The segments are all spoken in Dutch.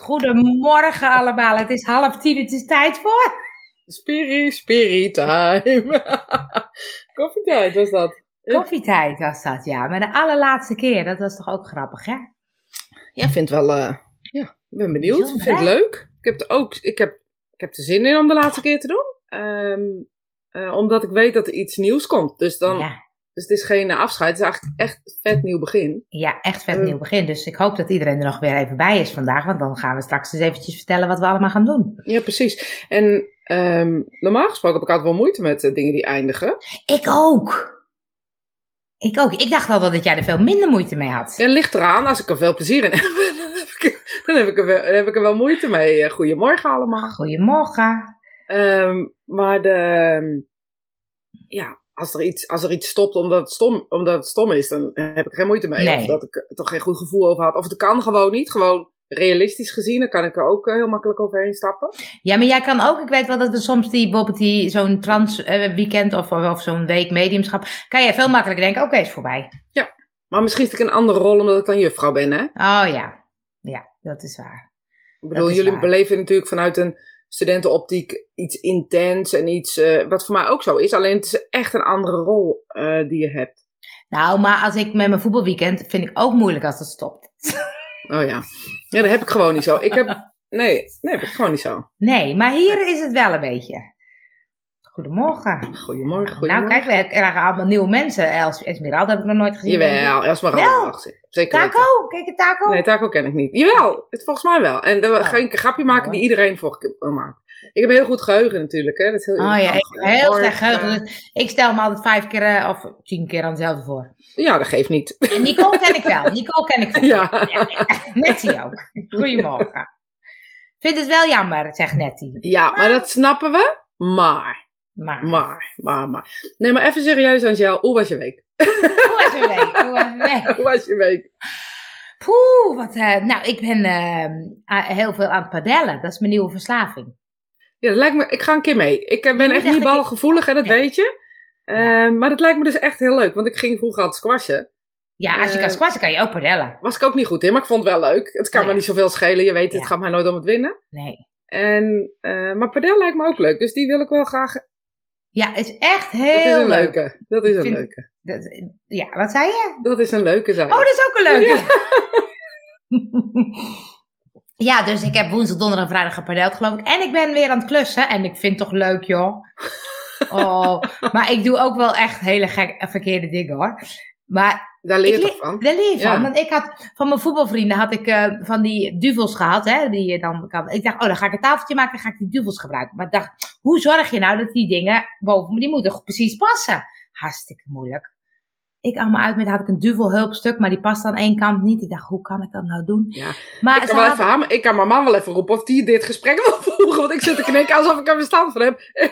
Goedemorgen allemaal, het is half tien, het is tijd voor. Spiri, spiri time. Koffietijd was dat. Koffietijd was dat, ja. Maar de allerlaatste keer, dat was toch ook grappig, hè? Ja, ik vind wel, eh, ja, ik ben benieuwd. Ik Bijzonder, vind het leuk. Ik heb, er ook, ik, heb, ik heb er zin in om de laatste keer te doen. Ehm, eh, omdat ik weet dat er iets nieuws komt. Dus, dan, Ja, dus het is geen afscheid. Het is eigenlijk echt een vet nieuw begin. ja, echt vet Eh. nieuw begin. Dus ik hoop dat iedereen er nog weer even bij is vandaag. Want dan gaan we straks eens eventjes vertellen wat we allemaal gaan doen. Ja, precies. En ehm, normaal gesproken heb ik altijd wel moeite met eh, dingen die eindigen. Ik ook. Ik ook. Ik dacht wel dat jij er veel minder moeite mee had. En ligt eraan, als ik er veel plezier in heb, dan heb ik, dan heb ik, er, wel, dan heb ik er wel moeite mee. Eh, Goedemorgen allemaal. Goedemorgen. Ehm, maar de, ja, als er, iets, als er iets stopt omdat het, stom, omdat het stom is, dan heb ik er geen moeite mee. Nee. Of dat ik er toch geen goed gevoel over had. Of het kan gewoon niet. Gewoon realistisch gezien, dan kan ik er ook eh, heel makkelijk overheen stappen. Ja, maar jij kan ook, ik weet wel dat we soms die, bijvoorbeeld die, zo'n trans eh, weekend of, of, zo'n week mediumschap, kan jij veel makkelijker denken, oké, is voorbij. Maar misschien zit ik een andere rol omdat ik dan juffrouw ben, hè? Oh ja, ja, dat is waar. Ik bedoel, is jullie waar. beleven natuurlijk vanuit een studentenoptiek iets intens en iets, eh, wat voor mij ook zo is. Alleen het is echt een andere rol eh, die je hebt. Nou, maar als ik met mijn voetbalweekend, vind ik ook moeilijk als het stopt. Oh ja. Ja, dat heb ik gewoon niet zo. Ik heb, nee, nee, heb ik gewoon niet zo. Nee, maar hier is het wel een beetje. Goedemorgen. Goedemorgen, Nou, goedemorgen. kijk, we krijgen allemaal nieuwe mensen. Els Esmeralda heb ik nog nooit gezien. Jawel, Esmeralda Weten. Taco? Kijk, een taco? Nee, taco ken ik niet. Jawel, het volgens mij wel. En dan Oh. ga ik een grapje maken die iedereen vorige keer wil maken. Ik heb een heel goed geheugen natuurlijk, hè. Dat is heel Oh ja, ik heel slecht geheugen. Dus Ik stel me altijd vijf keer eh, of tien keer aan hetzelfde voor. Ja, dat geeft niet. En Nicole ken ik wel. Nicole ken ik wel. Ja. Nettie ook. Goedemorgen. Vind het wel jammer, zegt Nettie. Ja, maar dat snappen we. Maar, Maar, maar, maar, maar. Nee, maar even serieus, Angel. Hoe was je week? hoe was je week? Hoe was je week? Hoe was je week? Poeh, wat, eh, nou, ik ben eh, heel veel aan het padellen. Dat is mijn nieuwe verslaving. Ja, dat lijkt me, ik ga een keer mee. Ik eh, ben echt echt niet balgevoelig, en dat weet je. Maar dat lijkt me dus echt heel leuk, want ik ging vroeger altijd squashen. Ja, als je kan squashen, kan je ook padellen. Was ik ook niet goed in, maar ik vond het wel leuk. Het kan me niet zoveel schelen, je weet, het gaat mij nooit om het winnen. Nee. En, maar padel lijkt me ook leuk, dus die wil ik wel graag. Ja, het is echt Dat is heel leuk. Dat is een Vind- leuke. Dat- ja, wat zei je? Dat is een leuke, ik. Oh, dat is ook een leuke. Ja, dus ik heb woensdag, donderdag en vrijdag gepadeld, geloof ik. En ik ben weer aan het klussen. En ik vind het toch leuk, joh. Oh, maar ik doe ook wel echt hele gek, verkeerde dingen, hoor. Maar Daar leer je van? Daar leer je van. Ja. Want ik had van mijn voetbalvrienden had ik eh, van die duvels gehad. Hè, die je dan kan. Ik dacht, oh, dan ga ik een tafeltje maken en ga ik die duvels gebruiken. Maar ik dacht, hoe zorg je nou dat die dingen boven me, die moeten precies passen? Hartstikke moeilijk. Ik allemaal uit met, had ik een duvelhulpstuk, maar die past aan één kant niet. Ik dacht, hoe kan ik dat nou doen? Ja. Maar Ik kan, hadden- ik kan mijn man wel even roepen of die dit gesprek wil voeren. Want ik zit te knikken alsof ik er verstand van heb.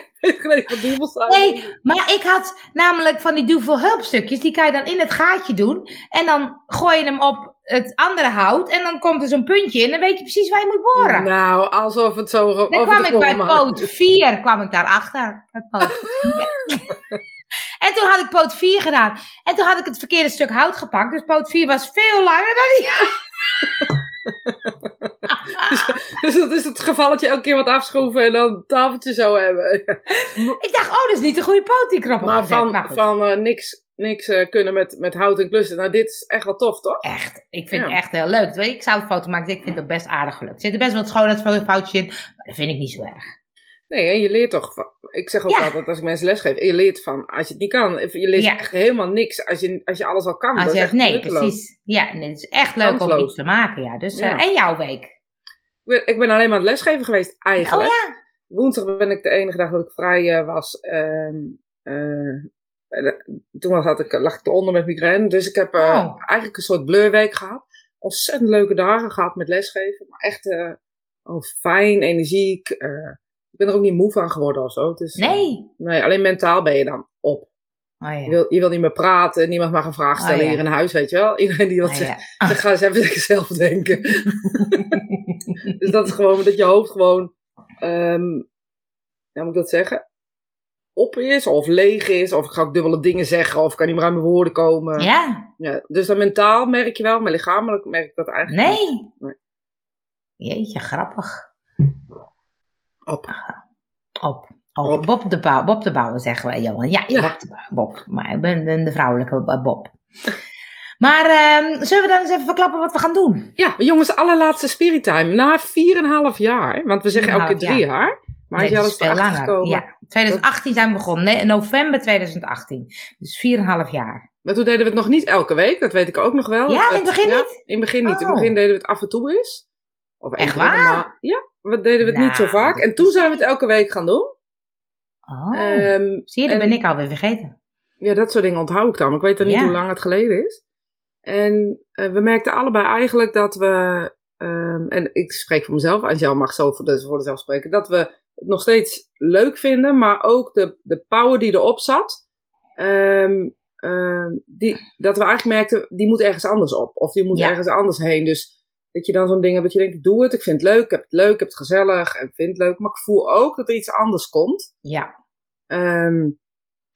Nee, maar ik had namelijk van die duvelhulpstukjes, die kan je dan in het gaatje doen. En dan gooi je hem op het andere hout en dan komt er zo'n puntje in. En dan weet je precies waar je moet boren. Nou, alsof het zo Dan kwam ik bij poot 4, kwam ik daarachter. Bij poot vier. en toen had ik poot 4 gedaan. En toen had ik het verkeerde stuk hout gepakt. Dus poot 4 was veel langer dan die. Dus dat is het geval dat je elke keer wat afschroeven en dan het tafeltje zo hebben. Ik dacht, oh, dat is niet de goede poot die ik Maar van, van eh, niks, niks eh, kunnen met, met hout en klussen. Nou, dit is echt wel tof, toch? Echt, ik vind Ja. het echt heel leuk. Ik zou een foto maken, ik vind het best aardig gelukt. Er zitten best wel schoonheidsfoutjes in, maar dat vind ik niet zo erg. Nee, en je leert toch. van- Ik zeg ook Ja. altijd als ik mensen lesgeef. Je leert van als je het niet kan. Je leert Ja. echt helemaal niks. Als je, als je alles al kan. Als dat je is echt nee, precies. Ja, nee, het is echt leuk om iets te maken, ja. Dus, Ja. eh, en jouw week? Ik ben, alleen maar aan het lesgeven geweest, Oh eigenlijk. ja? Woensdag ben ik de enige dag dat ik vrij eh, was. ehm, eh, eh, toen was, had ik, lag ik eronder met migraine. Dus ik heb eh, Oh. eigenlijk een soort blurweek gehad. Ontzettend leuke dagen gehad met lesgeven. Maar echt eh, oh, fijn, energiek. eh, ik ben er ook niet moe van geworden of zo. Eh, Nee. nee, alleen mentaal ben je dan op. Oh Je, ja. wil, je wil niet meer praten, niemand mag een vraag stellen Oh, ja. hier in huis, weet je wel. Iedereen die wat zegt, ja. ga eens even zelf denken. dus dat is gewoon dat je hoofd gewoon, ehm hoe moet ik dat zeggen? Op is of leeg is, of ik ga ook dubbele dingen zeggen, of ik kan niet meer aan mijn woorden komen. Ja, Ja, dus dan mentaal merk je wel, maar lichamelijk merk ik dat eigenlijk niet. nee. Jeetje, grappig. Op. Op. Op. Op. Bob, de Bouw, Bob de Bouwer zeggen wij, Johan. Ja, Ja. Bob de Bouw, Bob. Maar ik ben de vrouwelijke Bob. Maar ehm, zullen we dan eens even verklappen wat we gaan doen? Ja, jongens, allerlaatste Spirit Time. Na 4,5 jaar, want we zeggen elke keer 4,5 drie jaar. Maar Nee, je veel langer. gekomen. Ja, 2018 zijn we begonnen. Nee, november 2018. Dus 4,5 jaar. Maar toen deden we het nog niet elke week, dat weet ik ook nog wel. Ja, in het begin ja, niet? In het begin niet. In het Oh. begin deden we het af en toe eens. Of Echt in waar? Ja, we deden we het niet zo Nou, vaak. En toen zijn we het elke week gaan doen. Oh. Ehm, Zie je, dat en- ben ik alweer vergeten. Ja, dat soort dingen onthoud ik dan. Ik weet dan niet Ja. hoe lang het geleden is. En eh, we merkten allebei eigenlijk dat we, ehm, en ik spreek voor mezelf, Angel mag zo voor, de, voor dezelf spreken, dat we nog steeds leuk vinden, maar ook de, de power die erop zat, ehm, ehm, die, dat we eigenlijk merkten, die moet ergens anders op. Of die moet Ja. ergens anders heen. Dus dat je dan zo'n ding hebt dat je denkt, ik doe het, ik vind het leuk, ik heb het leuk, ik heb het gezellig, en ik vind het leuk, maar ik voel ook dat er iets anders komt. Ja, Ehm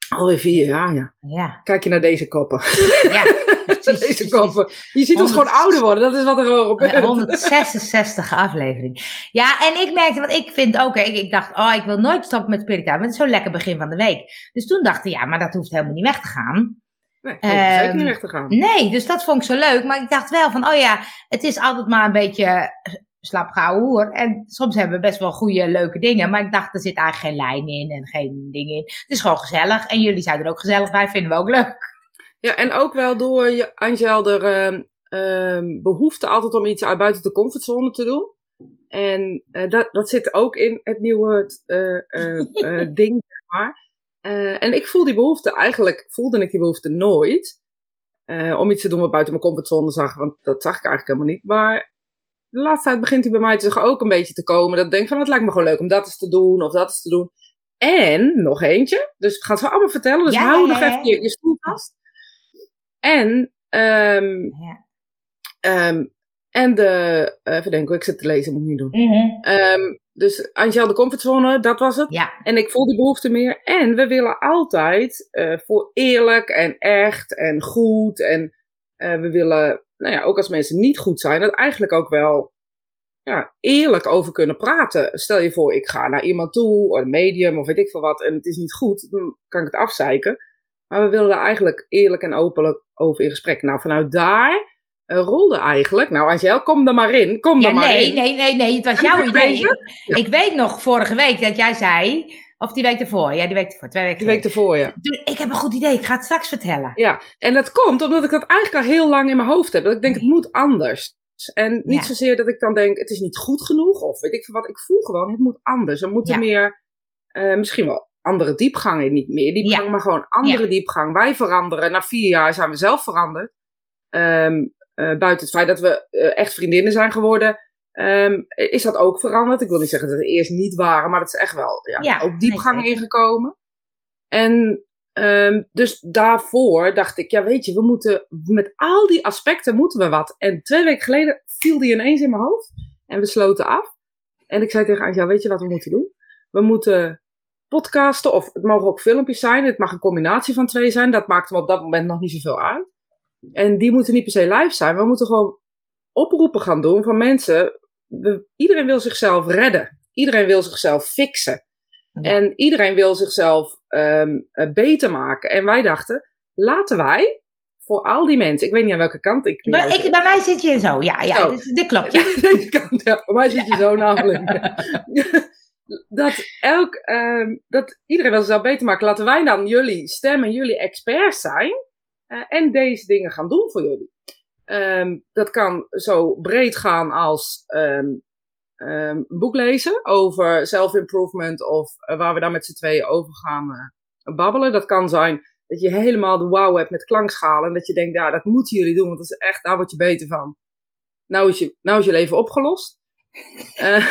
alweer vier jaar, ja. ja, Kijk je naar deze koppen. ja. precies, deze koppen. Je ziet ons Honderd- gewoon ouder worden. Dat is wat er gewoon De gebeurt. 166 aflevering. Ja, en ik merkte, want ik vind ook, ik, ik dacht, oh, ik wil nooit stoppen met Spiritual, want het is zo'n lekker begin van de week. Dus toen dacht ik, ja, maar dat hoeft helemaal niet weg te gaan. Nee, dat hoeft zeker Ehm, niet weg te gaan. Nee, dus dat vond ik zo leuk. Maar ik dacht wel van, oh ja, het is altijd maar een beetje slap hoer. En soms hebben we best wel goede, leuke dingen. Maar ik dacht, er zit eigenlijk geen lijn in en geen ding in. Het is gewoon gezellig. En jullie zijn er ook gezellig bij, vinden we ook leuk. Ja, en ook wel door je, Angel, de ehm, ehm, behoefte altijd om iets uit buiten de comfortzone te doen. En eh, dat, dat zit ook in het nieuwe eh, eh, ding, zeg maar. En ik voel die behoefte, eigenlijk voelde ik die behoefte nooit. om iets te doen wat buiten mijn comfortzone zag, want dat zag ik eigenlijk helemaal niet. Maar de laatste tijd begint hij bij mij toch ook een beetje te komen. Dat ik denk van, het lijkt me gewoon leuk om dat eens te doen, of dat eens te doen. En, nog eentje. Dus ik ga het zo allemaal vertellen. Dus Ja, hou nog even je, je stoel vast. En, ehm, Ja. ehm, en de, eh, even denken, ik zit te lezen, moet ik niet doen. Mhm. Ehm, dus Angel de comfortzone, dat was het. Ja, En ik voel die behoefte meer. En we willen altijd eh, voor eerlijk en echt en goed. En eh, we willen, nou ja, ook als mensen niet goed zijn, dat eigenlijk ook wel ja, eerlijk over kunnen praten. Stel je voor, ik ga naar iemand toe, of een medium, of weet ik veel wat, en het is niet goed, dan kan ik het afzeiken. Maar we willen daar eigenlijk eerlijk en openlijk over in gesprek. Nou, vanuit daar eh, rolde eigenlijk. Nou, Angel, kom er maar in. Kom ja er maar nee, in. nee, nee, nee, het was jouw idee. ik weet nog vorige week dat jij zei, of die week ervoor, ja, die week ervoor, twee weken Die week ervoor, ja. Toen- Ik heb een goed idee, ik ga het straks vertellen. Ja, en dat komt omdat ik dat eigenlijk al heel lang in mijn hoofd heb. Dat ik denk, het moet anders. En niet Ja. zozeer dat ik dan denk, het is niet goed genoeg. Of weet ik veel wat. Ik voel gewoon, het moet anders. Er moet Ja. meer, eh, misschien wel andere diepgang in. Niet meer diepgang, Ja. maar gewoon andere diepgang. Wij veranderen. Na vier jaar zijn we zelf veranderd. Ehm, eh, buiten het feit dat we eh, echt vriendinnen zijn geworden. Ehm, is dat ook veranderd? Ik wil niet zeggen dat we eerst niet waren, maar dat is echt wel ja, Ja, ook diepgang ingekomen. En Ehm, dus daarvoor dacht ik, ja weet je, we moeten met al die aspecten moeten we wat. En twee weken geleden viel die ineens in mijn hoofd. En we sloten af. En ik zei tegen Anja, weet je wat we moeten doen? We moeten podcasten, of het mogen ook filmpjes zijn. Het mag een combinatie van twee zijn. Dat maakt hem op dat moment nog niet zoveel uit. En die moeten niet per se live zijn. We moeten gewoon oproepen gaan doen van mensen. We- iedereen wil zichzelf redden. Iedereen wil zichzelf fixen. Ja. En iedereen wil zichzelf ehm, eh, beter maken. En wij dachten, laten wij voor al die mensen, ik weet niet aan welke kant ik. Maar ik, bij mij zit je zo, ja, ja, Zo. dit, klopt, ja. Deze kant, ja. Voor mij zit je zo namelijk. dat, elk, ehm, dat iedereen wil zichzelf beter maken. Laten wij dan jullie stemmen, jullie experts zijn. eh, en deze dingen gaan doen voor jullie. Ehm, dat kan zo breed gaan als een boek lezen over self-improvement. Of eh, waar we dan met z'n tweeën over gaan eh, babbelen. Dat kan zijn dat je helemaal de wow hebt met klankschalen. En dat je denkt, ja, dat moeten jullie doen. Want dat is echt, daar word je beter van. Nou is je, nou is je leven opgelost. Eh,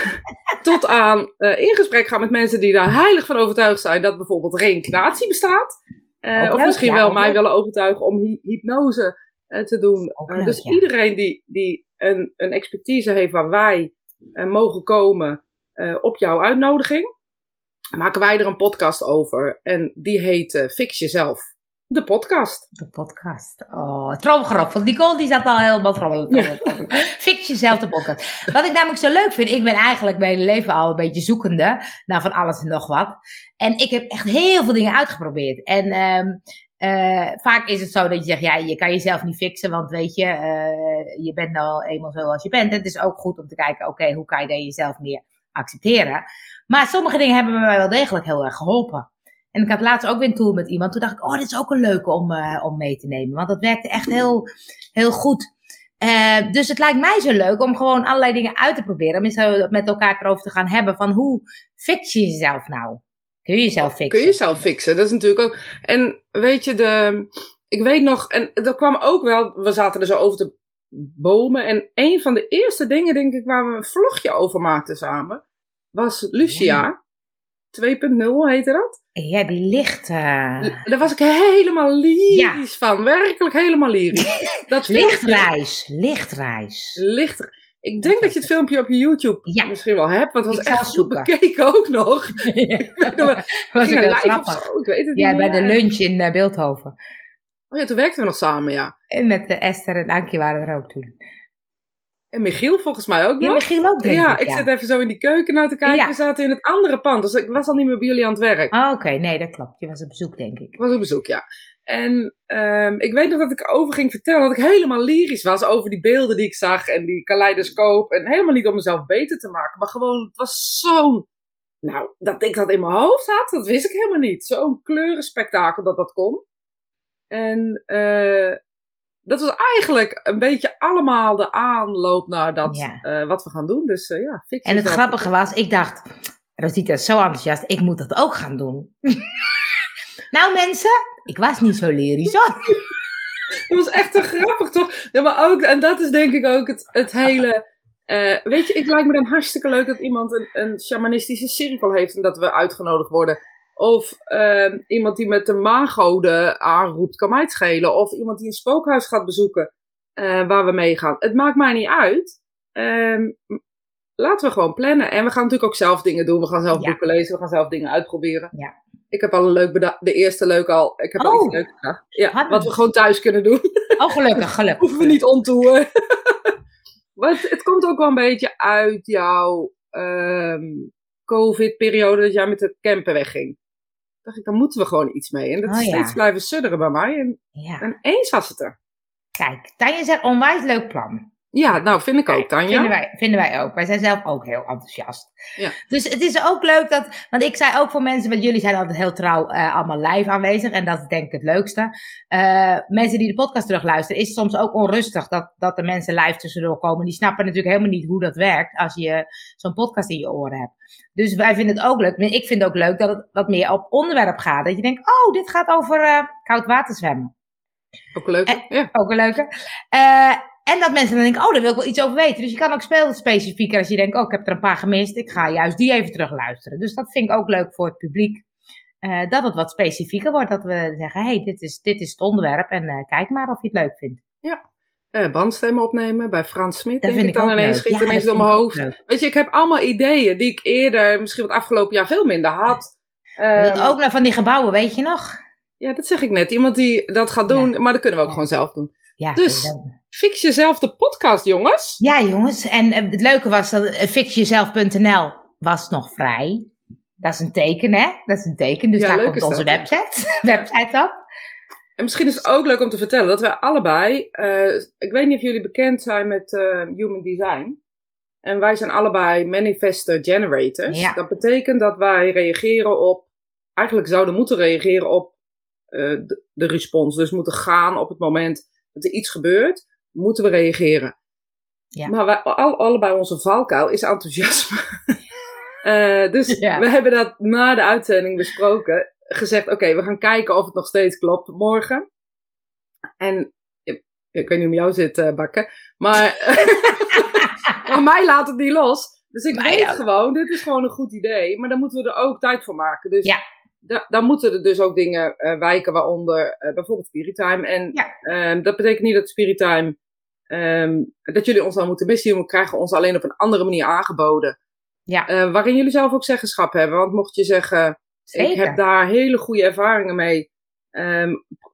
tot aan in gesprek gaan met mensen die daar heilig van overtuigd zijn dat bijvoorbeeld reïncarnatie bestaat. Of misschien wel mij willen overtuigen om hy- hypnose eh, te doen. Eh, leuk, dus ja. iedereen die, die een, een expertise heeft waar wij eh, mogen komen op jouw uitnodiging, maken wij er een podcast over. En die heet Fix Jezelf. De podcast. De podcast. Oh, tromgerop. Want Nicole die zat al helemaal trommelen. Ja. Fix jezelf de podcast. Wat ik namelijk zo leuk vind, ik ben eigenlijk mijn hele leven al een beetje zoekende naar van alles en nog wat. En ik heb echt heel veel dingen uitgeprobeerd. En ehm, eh, vaak is het zo dat je zegt, ja, je kan jezelf niet fixen, want weet je, eh, je bent nou eenmaal zoals je bent. Het is ook goed om te kijken, oké, hoe kan je dan jezelf meer accepteren? Maar sommige dingen hebben mij wel degelijk heel erg geholpen. En ik had laatst ook weer een tool met iemand. Toen dacht ik, oh, dit is ook een leuke om, eh, om mee te nemen. Want dat werkte echt heel, heel goed. Dus het lijkt mij zo leuk om gewoon allerlei dingen uit te proberen. Om eens met elkaar erover te gaan hebben van hoe fix je jezelf nou? Kun je jezelf fixen? Kun je jezelf fixen. Dat is natuurlijk ook. En weet je, de, ik weet nog, en dat kwam ook wel, we zaten er zo over te bomen. En een van de eerste dingen, denk ik, waar we een vlogje over maakten samen, was Lucia. 2.0 heette dat. Ja, die ligt... eh Daar was ik helemaal lyrisch van. Werkelijk helemaal lyrisch. Dat filmpje- lichtreis. Lichtreis. Ik denk dat je het filmpje op je YouTube Ja. misschien wel hebt, want het Ik was zal echt goed bekeken ook nog. was live of grappig. zo, ik weet het Ja, niet bij de lunch in eh, Beeldhoven. Oh ja, toen werkten we nog samen, ja. En met eh, Esther en Ankie waren er ook toen. En Michiel volgens mij ook Ja, nog. Michiel ook, denk Ja, ik. ik ja. zit even zo in die keuken nou te kijken. Ja. We zaten in het andere pand, dus ik was al niet meer bij jullie aan het werk. Oh, Oké, nee, dat klopt. Je was op bezoek, denk ik. Ik was op bezoek, ja. En ehm, ik weet nog dat ik over ging vertellen dat ik helemaal lyrisch was over die beelden die ik zag en die kaleidoscoop. En helemaal niet om mezelf beter te maken, maar gewoon, het was zo'n. Nou, dat ik dat in mijn hoofd had, dat wist ik helemaal niet. Zo'n kleurenspektakel dat dat kon. En eh, dat was eigenlijk een beetje allemaal de aanloop naar dat, Ja. eh, wat we gaan doen. Dus eh, ja, En het grappige was, ik dacht, Rosita is zo enthousiast, ik moet dat ook gaan doen. nou mensen, ik was niet zo lyrisch hoor. Dat was echt te grappig, toch? Ja, maar ook, en dat is denk ik ook het, het hele. eh, weet je, ik lijkt me dan hartstikke leuk dat iemand een, een shamanistische cirkel heeft en dat we uitgenodigd worden. Of ehm, iemand die met de maangoden aanroept, kan mij het schelen. Of iemand die een spookhuis gaat bezoeken eh, waar we mee gaan. Het maakt mij niet uit. Ehm, laten we gewoon plannen. En we gaan natuurlijk ook zelf dingen doen. We gaan zelf Ja. boeken lezen. We gaan zelf dingen uitproberen. Ja. Ik heb al een leuk bedacht. De eerste leuk al. Ik heb al Oh. iets leuks bedacht. Ja, wat we gewoon thuis kunnen doen. Oh gelukkig, gelukkig. Hoeven we niet ontoeën. maar het, het komt ook wel een beetje uit jouw ehm, COVID-periode dat jij met het camper wegging. dacht ik, dan moeten we gewoon iets mee. En dat is Oh, ja. steeds blijven sudderen bij mij. En, Ja, en eens was het er. kijk, Tanja zegt onwijs leuk plan. Ja, nou vind ik ook, Tanja. Vinden wij, vinden wij ook. Wij zijn zelf ook heel enthousiast. Ja. Dus het is ook leuk dat, want ik zei ook voor mensen, want jullie zijn altijd heel trouw eh, allemaal live aanwezig en dat is denk ik het leukste. Eh, mensen die de podcast terugluisteren, is het soms ook onrustig dat, dat de mensen live tussendoor komen. Die snappen natuurlijk helemaal niet hoe dat werkt als je zo'n podcast in je oren hebt. Dus wij vinden het ook leuk. Ik vind het ook leuk dat het wat meer op onderwerp gaat. Dat je denkt, oh, dit gaat over eh, koud water zwemmen. Ook leuk. Ja. Ook een leuke. En dat mensen dan denken, oh, daar wil ik wel iets over weten. Dus je kan ook spelen specifieker als je denkt, oh, ik heb er een paar gemist. Ik ga juist die even terug luisteren. Dus dat vind ik ook leuk voor het publiek. eh, dat het wat specifieker wordt. Dat we zeggen, hey, dit is, dit is het onderwerp. En eh, kijk maar of je het leuk vindt. Eh, bandstemmen opnemen bij Frans Smit. Dat vind ik dan ineens schiet Ja, ineens door mijn hoofd. leuk. Weet je, ik heb allemaal ideeën die ik eerder, misschien wat afgelopen jaar, veel minder had. Eh, Dat ook nog van die gebouwen, weet je nog? ja, dat zeg ik net. Iemand die dat gaat doen, maar dat kunnen we ook gewoon zelf doen. Ja, Dus- Fix jezelf de podcast, jongens. ja jongens. En eh, het leuke was dat eh, fixjezelf.nl was nog vrij. Dat is een teken, hè? Dat is een teken. Dus Ja, daar komt onze dat, ja. website, website op. En misschien is het ook leuk om te vertellen dat wij allebei, eh, ik weet niet of jullie bekend zijn met Human Design. En wij zijn allebei manifestor generators. Ja. Dat betekent dat wij reageren op, eigenlijk zouden moeten reageren op de, de respons. Dus moeten gaan op het moment dat er iets gebeurt, moeten we reageren. Ja. Maar wij, al, allebei onze valkuil is enthousiasme. Eh, dus Ja. we hebben dat na de uitzending besproken. Gezegd, oké, we gaan kijken of het nog steeds klopt morgen. En ik, ik weet niet hoe jou zit, eh, Bakken. Maar, maar mij laat het niet los. Dus ik Mij weet gewoon, dit is gewoon een goed idee. Maar dan moeten we er ook tijd voor maken. Dus Ja. Da- dan moeten er dus ook dingen eh, wijken, waaronder eh, bijvoorbeeld Spirit-time. En Ja. ehm, dat betekent niet dat Spirit-time, ehm, dat jullie ons dan moeten missen. We krijgen ons alleen op een andere manier aangeboden. Ja. Eh, waarin jullie zelf ook zeggenschap hebben. Want mocht je zeggen, ik heb daar hele goede ervaringen mee. ehm,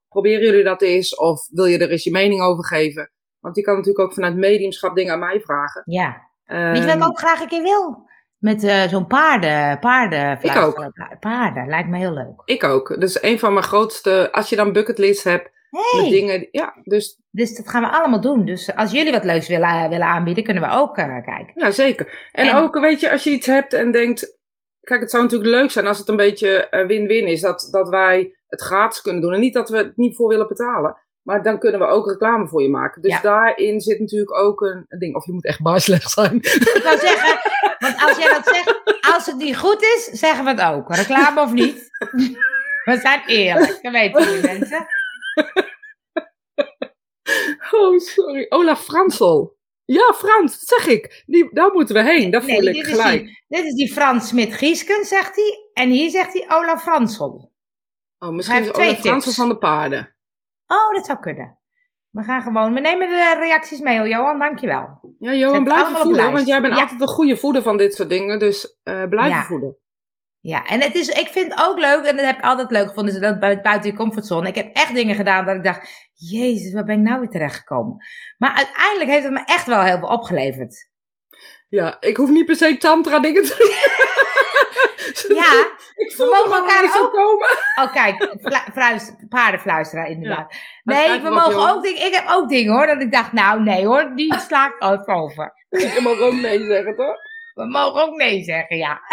proberen jullie dat eens? Of wil je er eens je mening over geven? Want je kan natuurlijk ook vanuit mediumschap dingen aan mij vragen. Ja. Weet je wat ik Ehm, ook graag een keer wil? Met eh, zo'n paarden, paarden. Ik ook. Paarden, lijkt me heel leuk. Ik ook. Dus een van mijn grootste, als je dan bucketlist hebt, met dingen, ja, dus dus dat gaan we allemaal doen. Dus als jullie wat leuks willen, eh, willen aanbieden, kunnen we ook eh, kijken. ja, zeker. En, En- ook, weet je, als je iets hebt en denkt, kijk, het zou natuurlijk leuk zijn als het een beetje eh, win-win is, dat, dat wij het gratis kunnen doen. En niet dat we het niet voor willen betalen, maar dan kunnen we ook reclame voor je maken. Dus Ja. daarin zit natuurlijk ook een, een ding, of je moet echt bar slecht zijn. Ik wou zeggen, want als jij dat zegt, als het niet goed is, zeggen we het ook. Reclame of niet. We zijn eerlijk, dat weten jullie mensen. Oh, sorry. Olaf Fransel. Ja, Frans, dat zeg ik. Die, daar moeten we heen, dat voel Nee, ik dit is, gelijk. die, dit is die Frans Smit-Giesken, zegt hij. En hier zegt hij Olaf Fransel. Oh, misschien is Olaf Fransel van de paarden. Oh, dat zou kunnen. We gaan gewoon, we nemen de reacties mee, hoor, Johan, dankjewel. Ja, Johan, blijf lijst. want jij bent Ja. altijd een goede voeder van dit soort dingen. Dus eh blijf Ja. voeden. Ja, en het is, ik vind ook leuk, en dat heb ik altijd leuk gevonden, is dat bui- buiten je comfortzone. Ik heb echt dingen gedaan dat ik dacht, jezus, waar ben ik nou weer terechtgekomen? Maar uiteindelijk heeft het me echt wel heel veel opgeleverd. Ja, ik hoef niet per se tantra dingen te Ja, ik we voel mogen me elkaar zo ook- komen. oh kijk, flu- fluis- paardenfluisteraar inderdaad. Nee, we mogen ook dingen, ik heb ook dingen hoor, dat ik dacht, nou nee hoor, die sla ik ook over. Je mag ook nee zeggen, toch? We mogen ook nee zeggen, ja.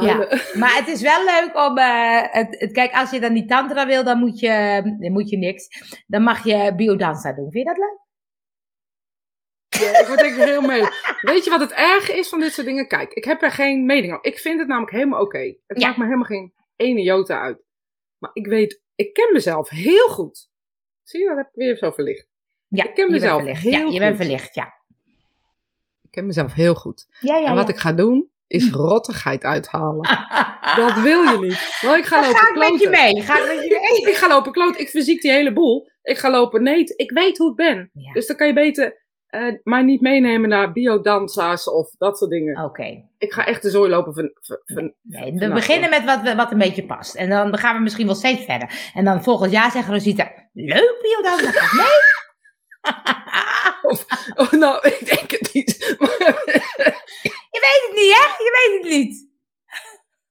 Ja. Maar het is wel leuk om. eh, het, het- kijk, als je dan die tantra wil, dan moet je, dan moet je niks. Dan mag je biodanza doen. Vind je dat leuk? Ja, ik word denk ik heel mee. Weet je wat het erge is van dit soort dingen? Kijk, ik heb er geen mening over. Ik vind het namelijk helemaal oké. Het Ja. maakt me helemaal geen ene jota uit. Maar ik weet, ik ken mezelf heel goed. Zie je, dat heb ik weer zo verlicht. Ja, Ik ken mezelf heel ja, je bent goed. verlicht, ja. Ik ken mezelf heel goed. Ja, ja, en wat ik ga doen, is rottigheid uithalen. Dat wil je niet. Want ik ga Dan lopen ga ik met je mee. Ga ik met je mee. Ik ga lopen kloten. Ik verziek die hele boel. Ik ga lopen nee. Ik weet hoe ik ben. Dus dan kan je beter eh, mij niet meenemen naar biodansa's of dat soort dingen. Oké. Ik ga echt de zooi lopen van... van, van- Nee, we beginnen met wat, wat een beetje past. En dan gaan we misschien wel steeds verder. En dan volgend jaar zeggen Rosita, leuk biodanza. Nee? Oh, nou, ik denk het niet. Maar, je weet het niet, hè? Je weet het niet.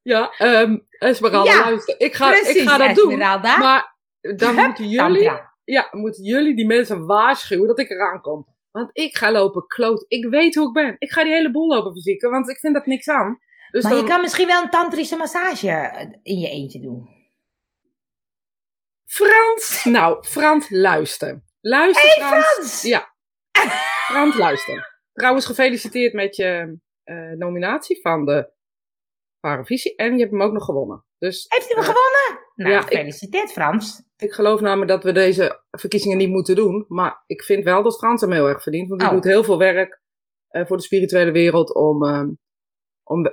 ja, ehm Esmeralda, Ja, luister. Ik ga, Precies, ik ga dat doen. Esmeralda. Maar dan moeten jullie, ja, moeten jullie die mensen waarschuwen dat ik eraan kom. Want ik ga lopen kloot. Ik weet hoe ik ben. Ik ga die hele boel lopen verzieken, want ik vind dat niks aan. Dus Maar dan, je kan misschien wel een tantrische massage eh, in je eentje doen. Frans! Nou, Frans, luister. Luister, Frans. Frans! Ja. Frans, luister. Trouwens, gefeliciteerd met je eh, nominatie van de Paravisie. En je hebt hem ook nog gewonnen. Dus Heeft hij hem Ja. gewonnen? Nou, Ja, ik- gefeliciteerd Frans. Ik geloof namelijk dat we deze verkiezingen niet moeten doen. Maar ik vind wel dat Frans hem heel erg verdient. Want hij Oh. doet heel veel werk eh, voor de spirituele wereld om, ehm, om,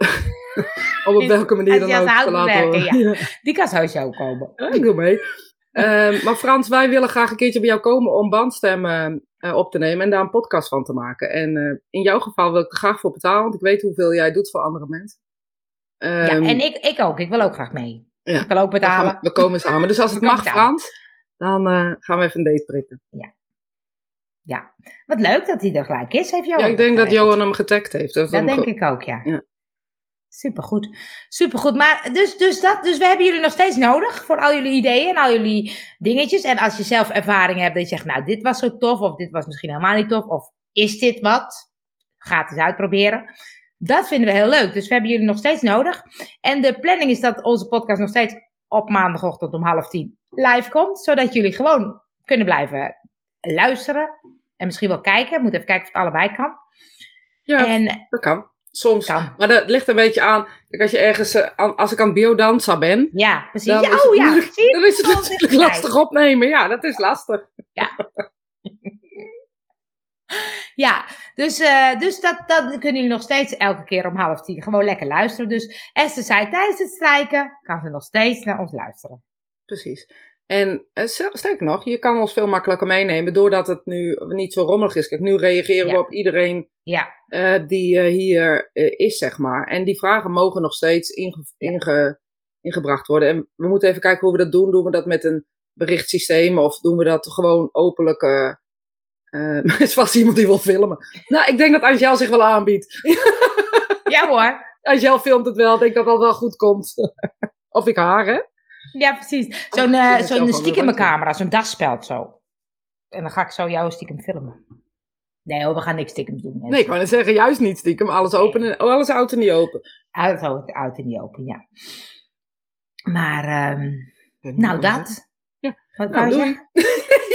om op welke manier dan ook te laten werken, horen. ja. Die kan sowieso komen. Ja, ik doe mee. Ehm, maar Frans, wij willen graag een keertje bij jou komen om bandstemmen eh, op te nemen en daar een podcast van te maken. En eh, in jouw geval wil ik er graag voor betalen, want ik weet hoeveel jij doet voor andere mensen. ja, Ehm, en ik, ik ook. Ik wil ook graag mee. Ja. Ik ook we, gaan- betalen. we komen samen. Dus als het mag. Frans, dan eh, gaan we even een date prikken. Ja. Wat leuk dat hij er gelijk is. Heeft Johan Ja, ik denk dat. Johan hem getagd heeft. Dat denk goed. ik ook, ja. Ja. Supergoed. Supergoed. Maar dus, dus, dat, dus we hebben jullie nog steeds nodig voor al jullie ideeën en al jullie dingetjes. En als je zelf ervaring hebt dat je zegt, nou, dit was zo tof, of dit was misschien helemaal niet tof, of is dit wat? Ga het eens uitproberen. Dat vinden we heel leuk. Dus we hebben jullie nog steeds nodig. En de planning is dat onze podcast nog steeds op maandagochtend om half tien live komt. Zodat jullie gewoon kunnen blijven luisteren. En misschien wel kijken. Moet even kijken of het allebei kan. Ja, En dat kan. Soms. kan. Maar dat ligt een beetje aan. Als je ergens, eh, als ik aan biodanza ben, Ja, precies. Dan Ja, is het oh ja, dan is het natuurlijk lastig opnemen. Ja, dat is lastig. Ja, dus, eh, dus dat, dat kunnen jullie nog steeds elke keer om half tien gewoon lekker luisteren. Dus Esther zei tijdens het strijken, kan ze nog steeds naar ons luisteren. Precies. En eh, ster- sterker nog, je kan ons veel makkelijker meenemen doordat het nu niet zo rommelig is. Kijk, nu reageren we Ja. op iedereen Ja, eh, die hier is, zeg maar. En die vragen mogen nog steeds inge- Ja. inge- ingebracht worden. En we moeten even kijken hoe we dat doen. Doen we dat met een berichtsysteem of doen we dat gewoon openlijk? Eh eh, is vast iemand die wil filmen. Nou, ik denk dat Angel zich wel aanbiedt. Ja hoor. Angel filmt het wel. Ik denk dat dat wel goed komt. of ik haar, hè? Ja, precies. Zo'n eh, het zo'n stiekem camera, zo'n dagspeld zo. En dan ga ik zo jou stiekem filmen. Nee hoor, we gaan niks stiekem doen. Nee, ik wou net zeggen, juist niet stiekem. Alles open en oh, alles oud en niet open. Uit, uit en niet open, ja. Maar, ehm, nou dat. Ja. Wat Nou, doei.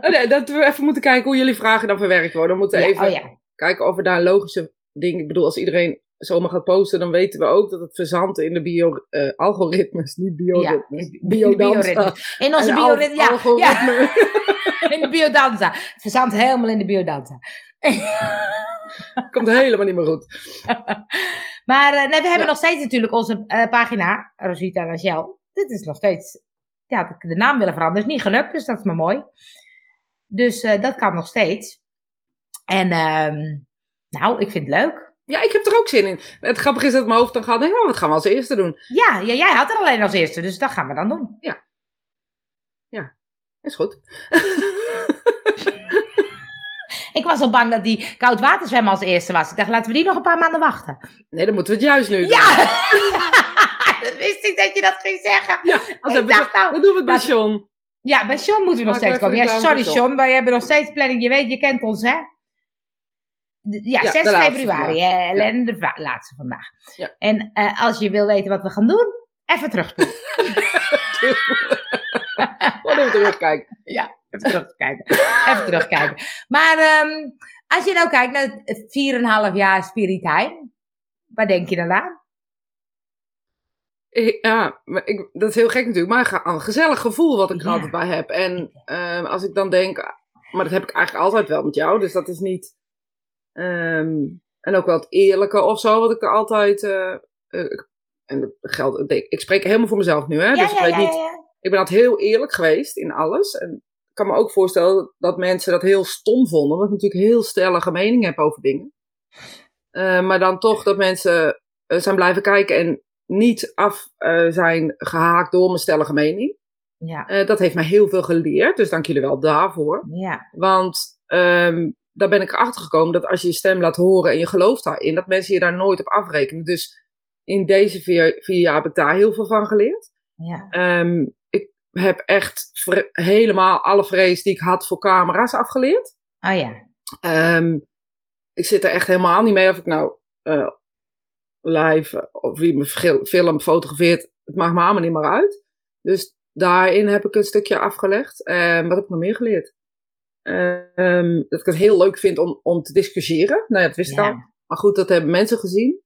Oh, nee, dat we even moeten kijken hoe jullie vragen dan verwerkt worden. We moeten Ja, even oh ja. kijken of we daar logische dingen... Ik bedoel, als iedereen zomaar gaat posten, dan weten we ook dat het verzandt in de bio-algoritmes. niet bioritmes. Ja, Biodanza. In onze bioritme, ja, ja, in de biodanza. Het verzandt helemaal in de biodanza. Komt helemaal niet meer goed. Maar eh, nee, we hebben Ja. nog steeds natuurlijk onze eh, pagina, Rosita Rachel. Dit is nog steeds, ja, de, de naam willen veranderen is niet gelukt, dus dat is maar mooi. Dus eh, dat kan nog steeds. En ehm, nou, ik vind het leuk. Ja, ik heb er ook zin in. Het grappige is dat mijn hoofd dan gaat, ja, wat gaan we als eerste doen? Ja, ja, jij had er alleen als eerste, dus dat gaan we dan doen. Is goed. Ik was al bang dat die koudwaterzwemmen als eerste was. Ik dacht, laten we die nog een paar maanden wachten. Nee, dan moeten we het juist nu doen. Ja! dat wist ik dat je dat ging zeggen. Ja, als Ik dacht nou, dan doen we het bij John. Ja, bij Sean moeten we nog Maak steeds komen. Ja, sorry Sean, wij hebben nog steeds planning. Je weet, je kent ons, hè? Ja, Ja, 6 de laatste februari, Ellen, de laatste vandaag. Ja. En eh, als je wil weten wat we gaan doen, even terugspoelen. Wat even terugkijken. ja, even terugkijken. even terugkijken. Maar ehm, als je nou kijkt naar het 4,5 jaar Spirit Time, waar denk je dan aan? Ja, ik, dat is heel gek natuurlijk, maar een ge- een gezellig gevoel wat ik er Ja. altijd bij heb. En ehm, als ik dan denk, maar dat heb ik eigenlijk altijd wel met jou, dus dat is niet. ehm, en ook wel het eerlijke of zo, wat ik er altijd. eh, eh, en dat geldt, ik, spreek helemaal voor mezelf nu, hè? ja, dus ik ja, weet ja, niet. Ik ben altijd heel eerlijk geweest in alles. En ik kan me ook voorstellen dat mensen dat heel stom vonden, omdat ik natuurlijk heel stellige mening heb over dingen. Eh, maar dan toch dat mensen eh, zijn blijven kijken en niet af eh, zijn gehaakt door mijn stellige mening. Ja, Eh, dat heeft mij heel veel geleerd, dus dank jullie wel daarvoor. ja, Want ehm, daar ben ik erachter gekomen dat als je je stem laat horen en je gelooft daarin, dat mensen je daar nooit op afrekenen. Dus in deze vier, vier jaar heb ik daar heel veel van geleerd. ja. Ehm, ik heb echt helemaal alle vrees die ik had voor camera's afgeleerd. Oh ja, Ehm, ik zit er echt helemaal niet mee of ik nou eh, live of wie me fil- film fotografeert. Het maakt me allemaal niet meer uit. Dus daarin heb ik een stukje afgelegd. En wat heb ik nog meer geleerd? Ehm, dat ik het heel leuk vind om, om te discussiëren. Nou ja, dat wist ik al. Maar goed, dat hebben mensen gezien.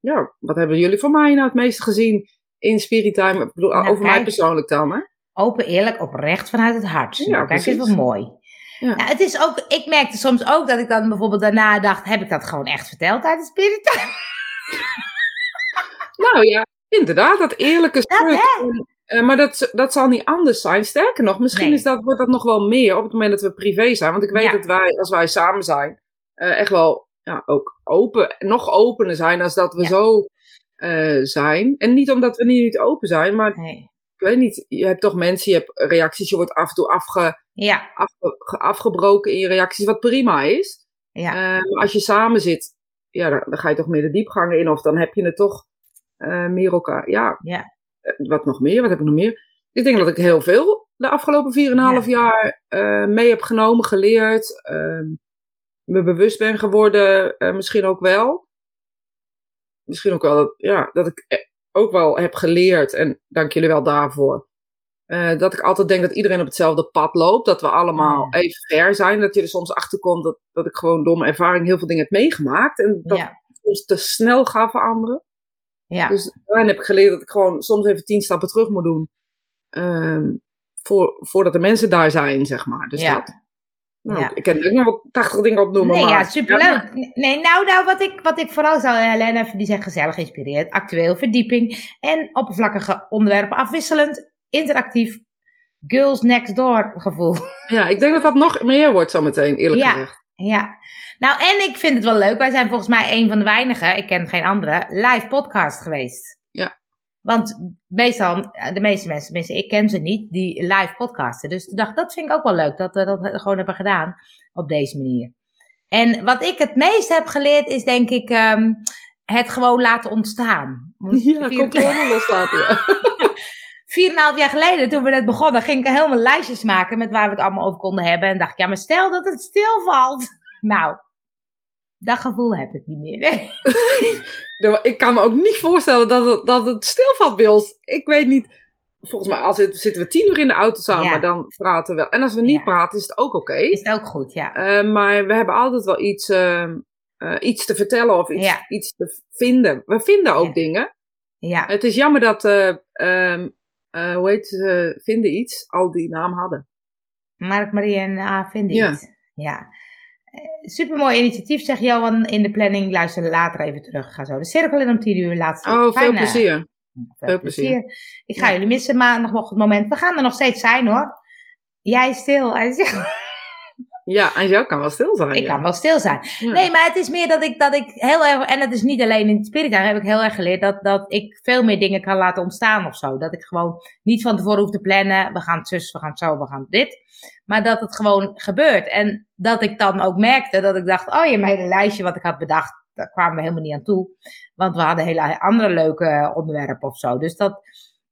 Ja, wat hebben jullie van mij nou het meeste gezien in Spirit Time? Ik bedoel, Nou, over mij persoonlijk dan, hè? Open, eerlijk, oprecht vanuit het hart. Ja, nou, kijk, is wat mooi. Ja. Nou, het is ook, ik merkte soms ook dat ik dan bijvoorbeeld daarna dacht, heb ik dat gewoon echt verteld tijdens Spirit Time? Nou ja, inderdaad, dat eerlijke stuk. Eh, maar dat, dat zal niet anders zijn. Sterker nog, misschien Nee. is dat, wordt dat nog wel meer op het moment dat we privé zijn. Want ik weet Ja. dat wij, als wij samen zijn, eh, echt wel ja, ook open, nog opener zijn als dat we Ja. zo eh, zijn. En niet omdat we niet, niet open zijn, maar Nee. ik weet niet, je hebt toch mensen, je hebt reacties, je wordt af en toe afge, Ja, afge- ge- afgebroken in je reacties, wat prima is. ja, als je samen zit, ja, dan, dan ga je toch meer de diepgangen in. Of dan heb je het toch eh, meer elkaar. Ja, ja. eh, wat nog meer? Wat heb ik nog meer? Ik denk dat ik heel veel de afgelopen 4,5 jaar eh, mee heb genomen, geleerd. ehm, me bewust ben geworden, misschien ook wel. Misschien ook wel dat, ja, dat ik ook wel heb geleerd. En dank jullie wel daarvoor. Eh, dat ik altijd denk dat iedereen op hetzelfde pad loopt. Dat we allemaal Ja. even ver zijn. Dat je er soms achter komt dat, dat ik gewoon door mijn ervaring heel veel dingen heb meegemaakt. En dat Ja, soms te snel ga veranderen. ja. Dus daarin heb ik geleerd dat ik gewoon soms even tien stappen terug moet doen. ehm, voor, voordat de mensen daar zijn, zeg maar. Dus Ja. dat. Nou, Ja. Ik kan er ook nog wel tachtig dingen opnoemen. Nee, maar, ja, superleuk. Nee, nou, nou wat, ik, wat ik vooral zou, Helene, even die zegt gezellig, geïnspireerd, actueel, verdieping en oppervlakkige onderwerpen afwisselend, interactief, girls next door gevoel. Ja, ik denk dat dat nog meer wordt zometeen, eerlijk Ja. gezegd. Ja, nou en ik vind het wel leuk. Wij zijn volgens mij een van de weinigen, ik ken geen andere, live podcast geweest. Ja. Want meestal, de meeste mensen, tenminste ik ken ze niet, die live podcasten. Dus ik dacht, dat vind ik ook wel leuk, dat we dat gewoon hebben gedaan op deze manier. En wat ik het meest heb geleerd is denk ik ehm, het gewoon laten ontstaan. Ja, komt helemaal loslaten. Ja. Vier en een half jaar geleden, toen we net begonnen, ging ik helemaal lijstjes maken met waar we het allemaal over konden hebben. En dacht ik, ja, maar stel dat het stilvalt. Nou, dat gevoel heb ik niet meer. Nou, Ik kan me ook niet voorstellen dat het, dat het stilvalt bij ons. Ik weet niet. Volgens mij als het, zitten we tien uur in de auto samen, Ja. dan praten we wel. En als we niet Ja. praten, is het ook oké. Is het ook goed, ja. Eh, maar we hebben altijd wel iets, ehm, eh, iets te vertellen of iets, Ja. iets te vinden. We vinden ook dingen. Ja, Het is jammer dat, eh, eh, hoe heet ze, vinden iets, al die naam hadden. Mark, Marie en A vinden Ja. iets. Ja. Super mooi initiatief, zegt Johan in de planning. Luister later even terug. Ga zo de cirkel in om tien uur. Laatste. Oh, veel plezier. Veel Veel plezier. Ik ga Ja. jullie missen maandagochtend moment. We gaan er nog steeds zijn hoor. Jij stil. Hij zegt, Ja, en jou kan wel stil zijn. Ik ja. kan wel stil zijn. Ja. Nee, maar het is meer dat ik, dat ik heel erg, en het is niet alleen in het spirit, heb ik heel erg geleerd dat, dat ik veel meer dingen kan laten ontstaan of zo. Dat ik gewoon niet van tevoren hoef te plannen, we gaan zus, we gaan het zo, we gaan dit. Maar dat het gewoon gebeurt. En dat ik dan ook merkte dat ik dacht, oh ja, mijn hele lijstje wat ik had bedacht, daar kwamen we helemaal niet aan toe. Want we hadden hele andere leuke onderwerpen of zo. Dus dat,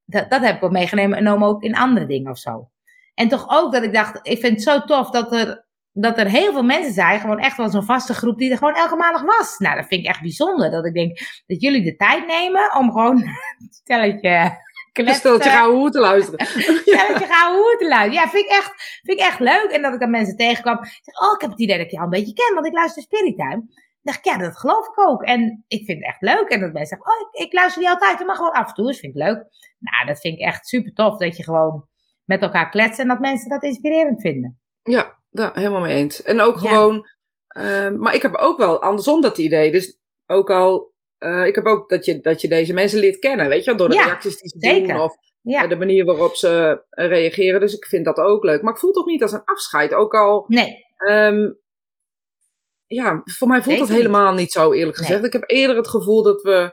dat, dat heb ik wel meegenomen ook in andere dingen of zo. En toch ook dat ik dacht, ik vind het zo tof dat er dat er heel veel mensen zijn, gewoon echt wel zo'n vaste groep die er gewoon elke maandag was. Nou, dat vind ik echt bijzonder. Dat ik denk dat jullie de tijd nemen om gewoon een stelletje Een kletsen, steltje gauw hoe te luisteren. stelletje gaan hoe te luisteren. Ja, vind ik, echt, vind ik echt leuk. En dat ik dan mensen tegenkwam. Zeg, oh, ik heb het idee dat ik jou een beetje ken, want ik luister Spirit Time. Dan dacht ik, ja, dat geloof ik ook. En ik vind het echt leuk. En dat mensen zeggen, oh, ik, ik luister niet altijd, maar gewoon af en toe. Dus vind ik leuk. Nou, dat vind ik echt super tof. Dat je gewoon met elkaar kletst en dat mensen dat inspirerend vinden. Ja, daar helemaal mee eens. En ook Ja. gewoon, ehm, maar ik heb ook wel andersom dat idee. Dus ook al, eh, ik heb ook dat je, dat je deze mensen leert kennen, weet je wel, door de Ja, reacties die ze zeker. doen of Ja. eh, de manier waarop ze reageren. Dus ik vind dat ook leuk. Maar ik voel het toch niet als een afscheid. Ook al, Nee, ehm, ja, voor mij voelt dat helemaal niet zo eerlijk Nee. gezegd. Ik heb eerder het gevoel dat we,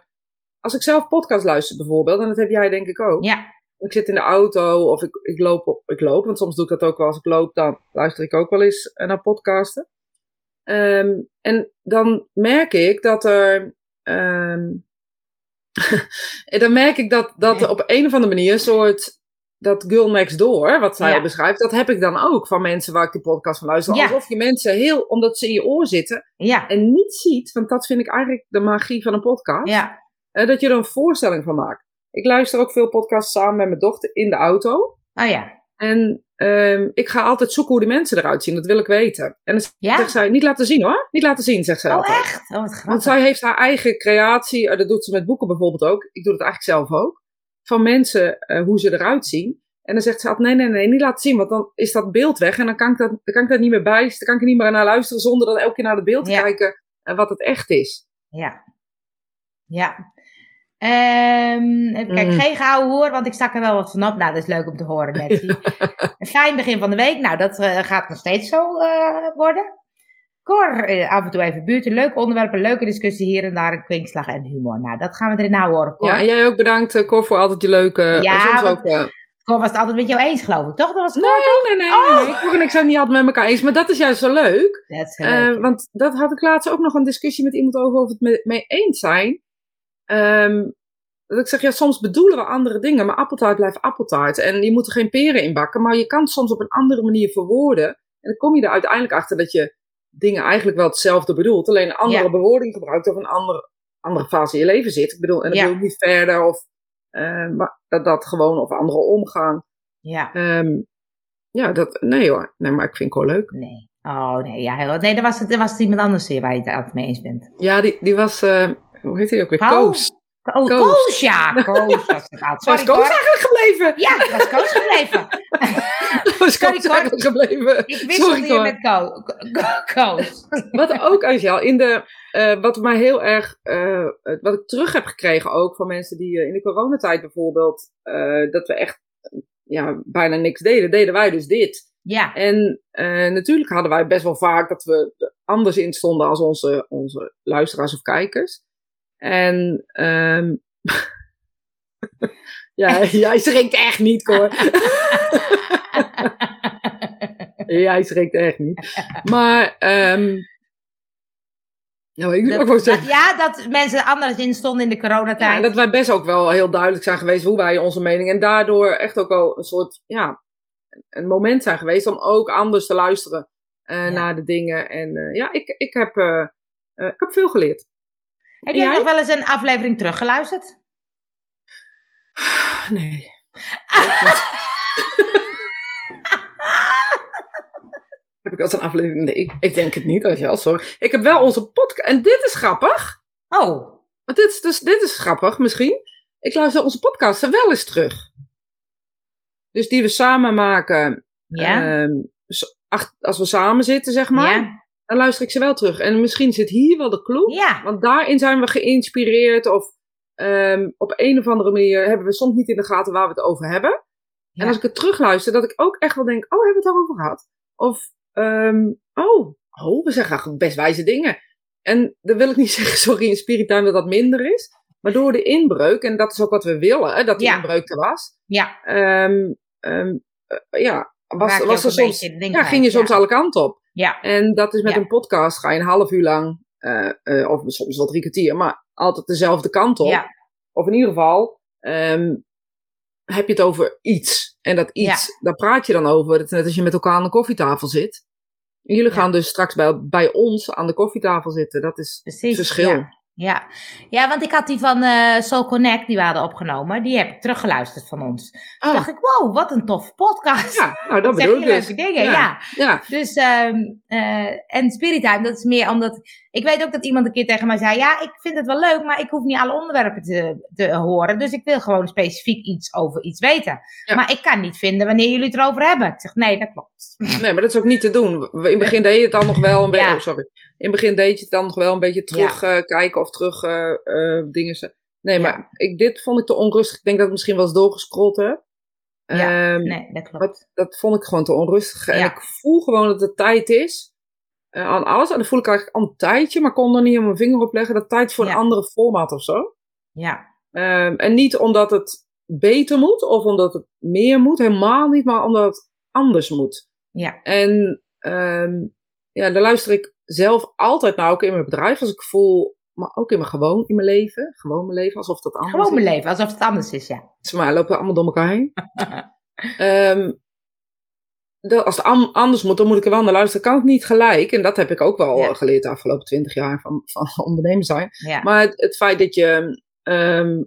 als ik zelf podcast luister bijvoorbeeld, en dat heb jij denk ik ook. ja. Ik zit in de auto of ik, ik, loop op, ik loop, want soms doe ik dat ook wel. Als ik loop, dan luister ik ook wel eens eh, naar podcasten. Ehm, en dan merk ik dat er. ehm, en dan merk ik dat, dat er op een of andere manier een soort. Dat girl next door, wat zij Ja. beschrijft, dat heb ik dan ook van mensen waar ik die podcast van luister. Ja. Alsof je mensen heel, omdat ze in je oor zitten Ja, en niet ziet, want dat vind ik eigenlijk de magie van een podcast. ja, eh, dat je er een voorstelling van maakt. Ik luister ook veel podcasts samen met mijn dochter in de auto. oh ja. En ehm, ik ga altijd zoeken hoe die mensen eruit zien. Dat wil ik weten. En dan Ja? zegt zij, niet laten zien hoor. Niet laten zien, zegt zij Oh, altijd. echt? Oh, wat Want grappig. zij heeft haar eigen creatie. eh, dat doet ze met boeken bijvoorbeeld ook. Ik doe het eigenlijk zelf ook. Van mensen, eh, hoe ze eruit zien. En dan zegt ze altijd, nee, nee, nee, niet laten zien. Want dan is dat beeld weg. En dan kan ik, dat, dan kan ik dat niet meer bij. Dan kan ik er niet meer naar luisteren. Zonder dan elke keer naar het beeld te Ja. kijken. En wat het echt is. Ja. Ja. Ehm even kijken, Mm. geen gouden hoor, want ik stak er wel wat van op. Nou, dat is leuk om te horen. Een fijn begin van de week. Nou, dat eh, gaat nog steeds zo eh, worden. Cor, eh, af en toe even buurten. Leuke onderwerpen, leuke discussie hier en daar. Een kwinkslag en humor. Nou, dat gaan we erin houden hoor, Cor. Ja, en jij ook bedankt, Cor, voor altijd je leuke... Ja, soms want- ook... Cor was het altijd met jou eens, geloof ik, toch? Dat was Nee, Cor, nee, nee, Oh. nee, nee. Cor en ik zijn het niet altijd met elkaar eens. Maar dat is juist zo leuk. Dat is leuk. want dat had ik laatst ook nog een discussie met iemand over of het me- mee eens zijn. Ehm, dat ik zeg, ja, soms bedoelen we andere dingen, maar appeltaart blijft appeltaart. En je moet er geen peren in bakken, maar je kan het soms op een andere manier verwoorden. En dan kom je er uiteindelijk achter dat je dingen eigenlijk wel hetzelfde bedoelt, alleen een andere Ja. bewoording gebruikt of een andere, andere fase in je leven zit. Ik bedoel, en dan Ja. bedoel ik niet verder of eh, maar dat dat gewoon of andere omgang. Ja, Ehm, ja, dat, nee hoor. Nee, maar ik vind Cor leuk. nee. Oh, nee, ja, heel, nee, dat was, het, dat was het iemand anders hier waar je het altijd mee eens bent. Ja, die, die was, eh, hoe heet hij ook weer? Paul? Koos. Oh, Koos. Koos, ja, Koos was Koos eigenlijk gebleven? Ja, was Koos gebleven. Was Koos eigenlijk gebleven? Ik wisselde je met Ko- Ko- Koos. Wat ook, Angel, in de, eh, wat mij heel erg, eh, wat ik terug heb gekregen ook van mensen die eh, in de coronatijd bijvoorbeeld, dat we echt ja, bijna niks deden, deden wij dus dit. Ja, En natuurlijk hadden wij best wel vaak dat we anders in stonden als onze, onze luisteraars of kijkers. En ehm ja, jij schrikt echt niet, Cor. jij schrikt echt niet. Maar, ehm nou, ik wil ook wel Dat, ja, dat mensen anders in stonden in de Ja, coronatijd. en dat wij best ook wel heel duidelijk zijn geweest hoe wij onze mening. En daardoor echt ook wel een soort, ja, een moment zijn geweest om ook anders te luisteren eh, naar de dingen. En eh, ja, ik, ik, heb, eh, ik heb veel geleerd. Heb jij jij? nog wel eens een aflevering teruggeluisterd? Nee. heb ik als een aflevering? Nee, ik, ik denk het niet. Als je al sorry. Ik heb wel onze podcast. En dit is grappig. Oh, Want dit is, dus, dit is grappig misschien. Ik luister onze podcast wel eens terug. Dus die we samen maken. ja. Ehm, als we samen zitten, zeg maar. ja. Dan luister ik ze wel terug. En misschien zit hier wel de clue. Ja. Want daarin zijn we geïnspireerd. Of ehm, op een of andere manier hebben we soms niet in de gaten waar we het over hebben. En als ik het terugluister, dat ik ook echt wel denk: oh, hebben we het daarover gehad? Of, ehm, oh, oh, we zeggen best wijze dingen. En dan wil ik niet zeggen, sorry, in Spiritime dat dat minder is. Maar door de inbreuk, en dat is ook wat we willen, hè, dat die Ja. inbreuk er was. Ja. ehm, eh, ja, was, er soms, ja, ging je soms alle kanten op. Ja. En dat is met Ja. een podcast, ga je een half uur lang, eh, eh, of soms wel drie kwartier, maar altijd dezelfde kant op. Ja. Of in ieder geval, ehm, heb je het over iets. En dat iets, daar praat je dan over. Het is net als je met elkaar aan de koffietafel zit. En jullie gaan dus straks bij, bij ons aan de koffietafel zitten. Dat is Precies. het verschil. Ja. Ja. want ik had die van eh Soul Connect, die we hadden opgenomen, die heb ik teruggeluisterd van ons. Toen Ah, dacht ik, wow, wat een toffe podcast. ja, nou dat zeg bedoel je ik dus. leuke dingen, ja. Ja. Ja, Dus, ehm eh en Spirit Time, dat is meer omdat... Ik weet ook dat iemand een keer tegen mij zei... Ja, ik vind het wel leuk, maar ik hoef niet alle onderwerpen te, te horen. Dus ik wil gewoon specifiek iets over iets weten. Ja. Maar ik kan niet vinden wanneer jullie het erover hebben. Ik zeg, nee, dat klopt. nee, maar dat is ook niet te doen. In het begin deed je het dan nog wel een beetje. Oh, sorry. In het begin deed je het dan nog wel een beetje terugkijken kijken of terug eh eh, dingen. Nee, maar ik, dit vond ik te onrustig. Ik denk dat ik misschien wel eens doorgescrolld heb. Ja, Ehm, Nee, dat klopt. dat, dat vond ik gewoon te onrustig. En Ja. ik voel gewoon dat het tijd is. eh, aan alles. En dat voel ik eigenlijk al een tijdje. Maar kon er niet op mijn vinger op leggen. Dat tijd voor Ja. een andere format of zo. Ja, Ehm, en niet omdat het beter moet. Of omdat het meer moet. Helemaal niet. Maar omdat het anders moet. ja, En ehm, ja, daar luister ik zelf altijd naar, ook in mijn bedrijf, als ik voel, maar ook in mijn gewoon in mijn leven, gewoon mijn leven, alsof dat anders gewoon is. mijn leven, alsof het anders is, ja. Voor mij lopen we allemaal door elkaar heen. Ehm, dat, als het anders moet, dan moet ik er wel naar luisteren. Kan ik niet gelijk. En dat heb ik ook wel Ja. geleerd de afgelopen twintig jaar van, van ondernemen zijn. ja. Maar het, het feit dat je ehm,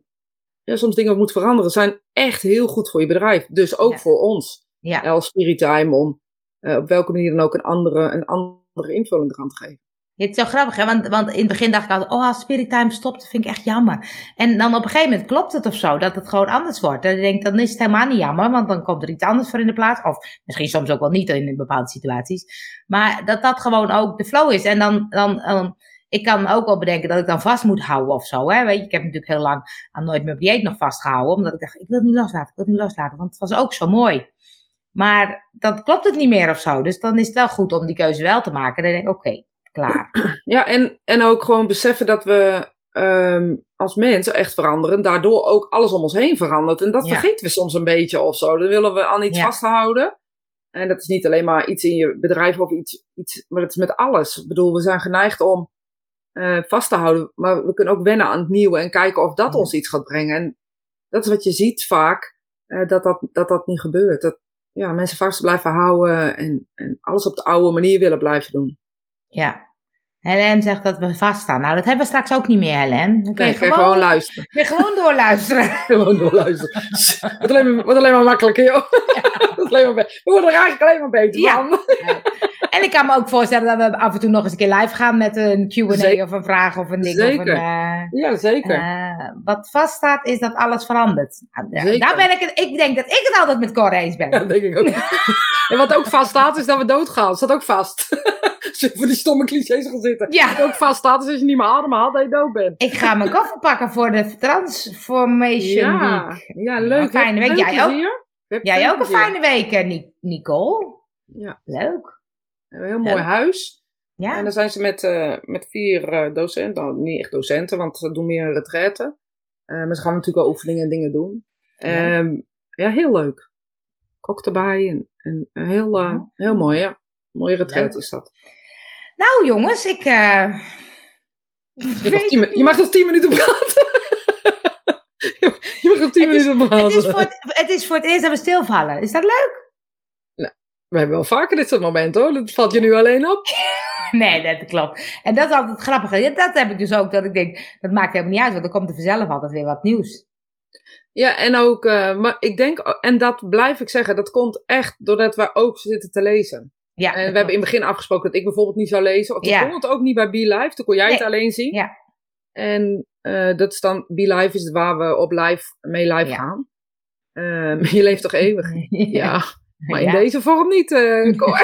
ja, soms dingen moet veranderen, zijn echt heel goed voor je bedrijf. Dus ook voor ons. ja. als Spiritime om eh, op welke manier dan ook een andere, een andere invulling eraan geven. Het is zo grappig, hè? Want, want in het begin dacht ik altijd, oh, als Spirit Time stopt, vind ik echt jammer. En dan op een gegeven moment klopt het of zo, dat het gewoon anders wordt. En ik denk, dan is het helemaal niet jammer, want dan komt er iets anders voor in de plaats. Of misschien soms ook wel niet in bepaalde situaties. Maar dat dat gewoon ook de flow is. En dan, dan, ik kan ook wel bedenken dat ik dan vast moet houden of zo. Hè? Weet je, ik heb natuurlijk heel lang aan Nooit meer dieet nog vastgehouden. Omdat ik dacht, ik wil het niet loslaten, ik wil het niet loslaten. Want het was ook zo mooi. Maar dan klopt het niet meer of zo. Dus dan is het wel goed om die keuze wel te maken. Dan denk ik, oké, klaar. Ja, en, en ook gewoon beseffen dat we ehm, als mensen echt veranderen. Daardoor ook alles om ons heen verandert. En dat Ja. vergeten we soms een beetje of zo. Dan willen we aan iets Ja. vasthouden. En dat is niet alleen maar iets in je bedrijf of iets, iets maar dat is met alles. Ik bedoel, we zijn geneigd om eh, vast te houden. Maar we kunnen ook wennen aan het nieuwe en kijken of dat Ja. ons iets gaat brengen. En dat is wat je ziet vaak, eh, dat, dat, dat dat niet gebeurt. Dat ja, mensen vast blijven houden en, en alles op de oude manier willen blijven doen. Ja. Helen zegt dat we vaststaan. Nou, dat hebben we straks ook niet meer, Helen. Dan kun je Nee, gewoon, gewoon, luisteren. kun je gewoon doorluisteren. Gewoon doorluisteren. Wordt alleen, wordt alleen maar makkelijker, joh. Alleen maar be- We worden er eigenlijk alleen maar beter Ja. van. En ik kan me ook voorstellen dat we af en toe nog eens een keer live gaan met een Q&A of een vraag of een ding. Zeker. Of een, eh, Ja, zeker. eh, wat vaststaat is dat alles verandert. Daar- Zeker. Daar ben ik het. Ik denk dat ik het altijd met Cor eens ben. Ja, dat denk ik ook. en wat ook vast staat, is dat we doodgaan. Dat staat ook vast. Als je voor die stomme clichés gaan zitten. Ja. Wat ook vast staat, is als je niet meer ademhaalt, dat je dood bent. Ik ga mijn koffer pakken voor de Transformation Ja, Week. ja leuk. Fijne week. Jij ook? plezier. Jij ook een fijne week, Ni- Nicole? Ja. Leuk. Een heel mooi huis. Ja? En dan zijn ze met, eh, met vier eh, docenten, nou, niet echt docenten, want ze doen meer retraite. Eh, maar ze gaan natuurlijk wel oefeningen en dingen doen. Ja. Ehm, ja, heel leuk. Kok erbij en, en heel, Ja. heel mooi, ja. Mooie retraite is dat. Nou jongens, ik... Je mag, tien, je mag nog tien minuten praten. je mag nog tien minuten praten. het, is voor is voor het eerst dat we stilvallen. Is dat leuk? We hebben wel vaker dit soort momenten hoor. Dat valt je nu alleen op. Nee, dat klopt. En dat is altijd het grappige. Ja, Dat heb ik dus ook, dat ik denk, dat maakt helemaal niet uit, want er komt er vanzelf altijd weer wat nieuws. Ja, en ook, eh, maar ik denk, en dat blijf ik zeggen, dat komt echt doordat we ook zitten te lezen. Ja, En we hebben in het begin afgesproken dat ik bijvoorbeeld niet zou lezen. Of Ja. kon het ook niet bij Be Live, toen kon jij het alleen zien. Ja. En eh, dat is dan, Be Live is waar we op live, mee live Ja. gaan. Ehm, je leeft toch eeuwig? Ja, maar in Ja. deze vorm niet. Cor.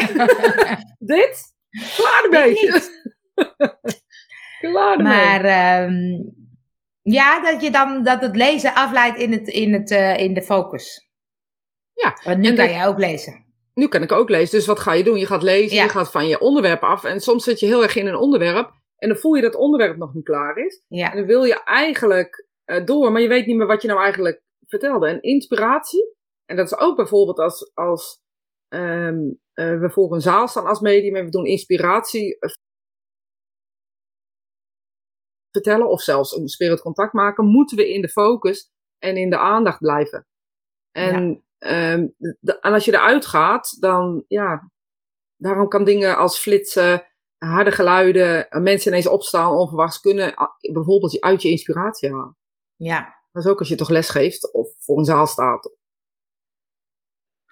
Dit? Klaar ermee. Klaar ermee. Maar ehm, ja, dat je dan dat het lezen afleidt in, het, in, het, eh, in de focus. Ja, Want nu en kan jij ook lezen. nu kan ik ook lezen. Dus wat ga je doen? Je gaat lezen, Ja. je gaat van je onderwerp af. En soms zit je heel erg in een onderwerp. En dan voel je dat het onderwerp nog niet klaar is. En dan wil je eigenlijk eh, door, maar je weet niet meer wat je nou eigenlijk vertelde. En inspiratie, en dat is ook bijvoorbeeld als, als ehm, eh, we voor een zaal staan als medium en we doen inspiratie eh, vertellen of zelfs een spirit contact maken, moeten we in de focus en in de aandacht blijven. En, ehm, de- en als je eruit gaat, dan ja, daarom kan dingen als flitsen, harde geluiden, eh, mensen ineens opstaan onverwachts kunnen bijvoorbeeld je uit je inspiratie halen. ja, Dat is ook als je toch les geeft of voor een zaal staat.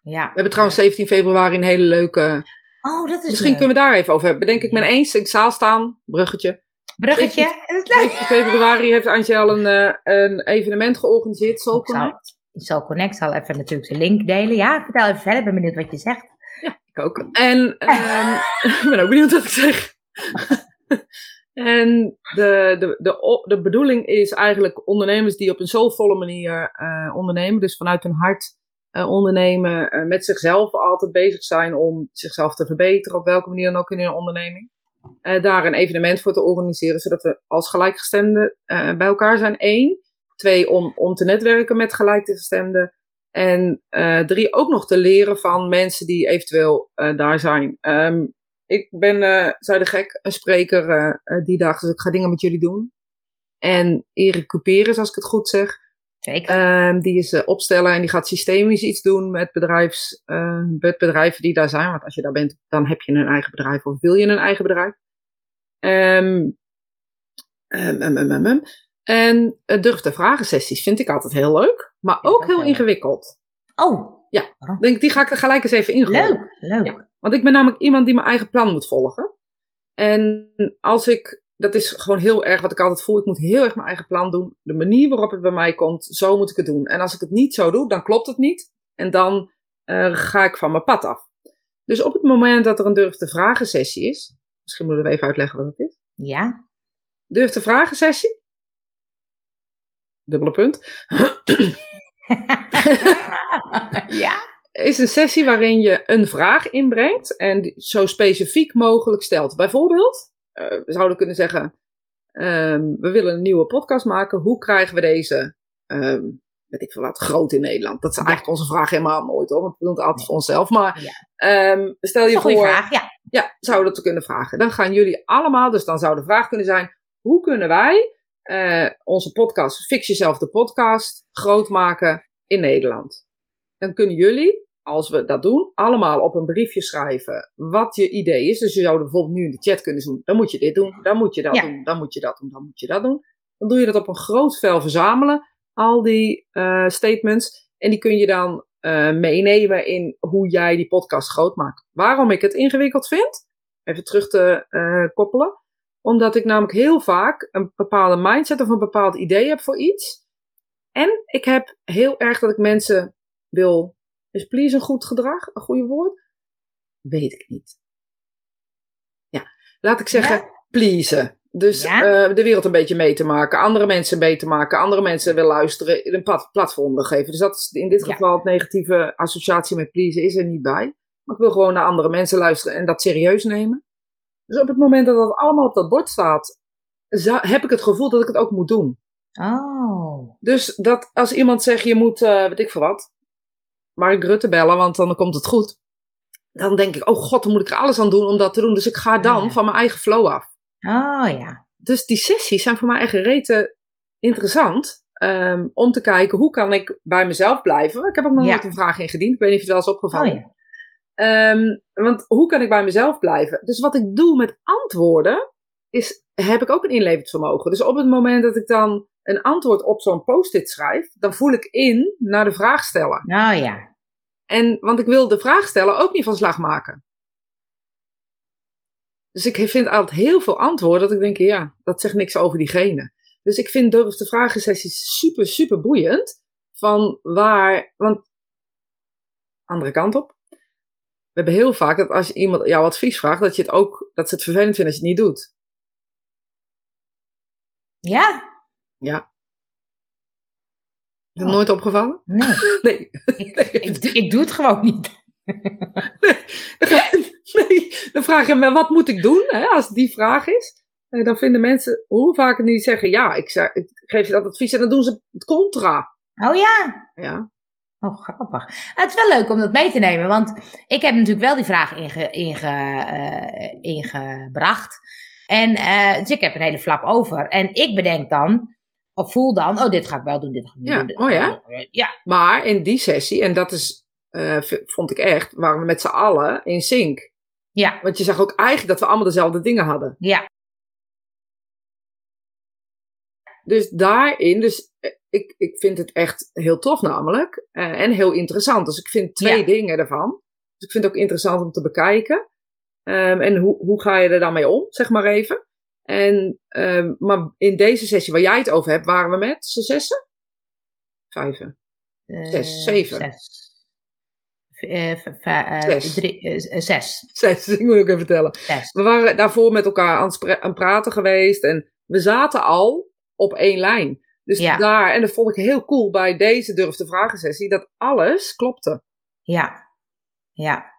ja. We hebben trouwens 17 februari een hele leuke. Oh, dat is Misschien leuk. kunnen we daar even over hebben. Bedenk ik me eens. Ik zaal staan, bruggetje. Bruggetje. Dat is leuk. 17 februari heeft Angel een, eh, een evenement georganiseerd. Soul Ik zal- Connect. Connect zal even natuurlijk de link delen. Ja, vertel even verder. Ik ben benieuwd wat je zegt. Ik ook. En ehm, ik ben ook benieuwd wat ik zeg. En de, de, de, de bedoeling is eigenlijk ondernemers die op een soulvolle manier eh, ondernemen. Dus vanuit hun hart eh, ondernemen. eh, met zichzelf altijd bezig zijn om zichzelf te verbeteren. Op welke manier dan ook in hun onderneming. Daar een evenement voor te organiseren. Zodat we als gelijkgestemden bij elkaar zijn. Eén. Twee, om, om te netwerken met gelijkgestemden. En drie, ook nog te leren van mensen die eventueel daar zijn. Ehm, ik ben, eh zei de gek, een spreker eh, eh, die dag, dus ik ga dingen met jullie doen. En Erik Couperus, als ik het goed zeg, Zeker. ehm, die is opsteller en die gaat systemisch iets doen met, bedrijfs, eh, met bedrijven die daar zijn. Want als je daar bent, dan heb je een eigen bedrijf of wil je een eigen bedrijf. Ehm, ehm, ehm, ehm, ehm, ehm. En uh, durf te vragen sessies vind ik altijd heel leuk, maar ook heel ingewikkeld. oh, Ik denk, die ga ik er gelijk eens even ingooien. leuk. Leuk. Want ik ben namelijk iemand die mijn eigen plan moet volgen. En als ik, dat is gewoon heel erg wat ik altijd voel, ik moet heel erg mijn eigen plan doen. De manier waarop het bij mij komt, zo moet ik het doen. En als ik het niet zo doe, dan klopt het niet. En dan eh, ga ik van mijn pad af. Dus op het moment dat er een durf te vragen sessie is, misschien moeten we even uitleggen wat het is. Ja. Durf te vragen sessie. Dubbele punt. ja. is een sessie waarin je een vraag inbrengt en zo specifiek mogelijk stelt. Bijvoorbeeld, eh, we zouden kunnen zeggen, ehm, we willen een nieuwe podcast maken. Hoe krijgen we deze, ehm, weet ik veel wat, groot in Nederland? Dat is eigenlijk onze vraag helemaal nooit hoor, want we doen het altijd voor onszelf. Maar Ja. ehm, stel je voor, vraag. Ja. ja, zouden we dat kunnen vragen. Dan gaan jullie allemaal, dus dan zou de vraag kunnen zijn, hoe kunnen wij eh, onze podcast, Fix Jezelf de podcast, groot maken in Nederland? Dan kunnen jullie, als we dat doen, allemaal op een briefje schrijven wat je idee is. Dus je zou bijvoorbeeld nu in de chat kunnen doen, dan moet je dit doen, dan moet je dat Ja. doen, dan moet je dat doen, dan moet je dat doen. Dan doe je dat op een groot vel verzamelen, al die eh, statements. En die kun je dan eh, meenemen in hoe jij die podcast groot maakt. Waarom ik het ingewikkeld vind, even terug te eh, koppelen. Omdat ik namelijk heel vaak een bepaalde mindset of een bepaald idee heb voor iets. En ik heb heel erg dat ik mensen wil. Is please een goed gedrag? Een goede woord? Weet ik niet. Ja, laat ik zeggen, pleasen. Dus Ja. eh, de wereld een beetje mee te maken, andere mensen mee te maken, andere mensen wil luisteren, een plat- platform wil geven. Dus dat is in dit Ja. geval het negatieve associatie met pleasen is er niet bij. Maar ik wil gewoon naar andere mensen luisteren en dat serieus nemen. Dus op het moment dat dat allemaal op dat bord staat, heb ik het gevoel dat ik het ook moet doen. Oh. Dus dat als iemand zegt, je moet, eh weet ik veel wat, Mark Rutte bellen, want dan komt het goed. Dan denk ik, oh god, dan moet ik er alles aan doen om dat te doen. Dus ik ga dan Ja. van mijn eigen flow af. Oh ja. Dus die sessies zijn voor mij echt rete interessant. ehm, om te kijken, hoe kan ik bij mezelf blijven? Ik heb ook nog Ja. nooit een vraag ingediend. Ik weet niet of je het wel eens Oh opgevallen. ja. Ehm, want hoe kan ik bij mezelf blijven? Dus wat ik doe met antwoorden, is, heb ik ook een inlevingsvermogen. Dus op het moment dat ik dan een antwoord op zo'n post-it schrijf, dan voel ik in naar de vraag stellen. Oh ja. En, want ik wil de vraag stellen ook niet van slag maken. Dus ik vind altijd heel veel antwoorden dat ik denk, ja, dat zegt niks over diegene. Dus ik vind durf de vragen sessies super, super boeiend. Van waar, want, andere kant op. We hebben heel vaak dat als iemand jouw advies vraagt, dat je het ook, dat ze het vervelend vinden als je het niet doet. Ja? Ja. Is dat Oh. nooit opgevallen? Nee. Nee. Ik, ik, doe- ik doe het gewoon niet. nee, dan vraag je me, wat moet ik doen? Hè, als die vraag is. Eh, Dan vinden mensen, hoe vaak niet zeggen, ja, ik geef je dat advies en dan doen ze het contra. Oh ja. Ja, Oh, grappig. Het is wel leuk om dat mee te nemen, want ik heb natuurlijk wel die vraag inge, inge, eh, ingebracht. En eh, dus ik heb een hele flap over. En ik bedenk dan, of voel dan, oh, dit ga ik wel doen, dit ga ik niet Ja, doen. dit- oh ja? Ja, maar in die sessie, en dat is, eh, vond ik echt, waren we met z'n allen in sync. ja, Want je zag ook eigenlijk dat we allemaal dezelfde dingen hadden. ja, Dus daarin, dus ik, ik vind het echt heel tof namelijk. eh, en heel interessant. Dus ik vind twee Ja. dingen ervan. Dus ik vind het ook interessant om te bekijken. Ehm, en hoe, hoe ga je er dan mee om, zeg maar even. En, ehm, maar in deze sessie waar jij het over hebt, waren we met z'n zessen? Vijven. eh, Zes, zeven. Zes. Eh, Zes. drie, zes. Zes, ik moet ook even vertellen. We waren daarvoor met elkaar aan het praten geweest. En we zaten al op één lijn. Dus Ja. daar, en dat vond ik heel cool bij deze Durf te Vragen sessie, dat alles klopte. Ja, ja.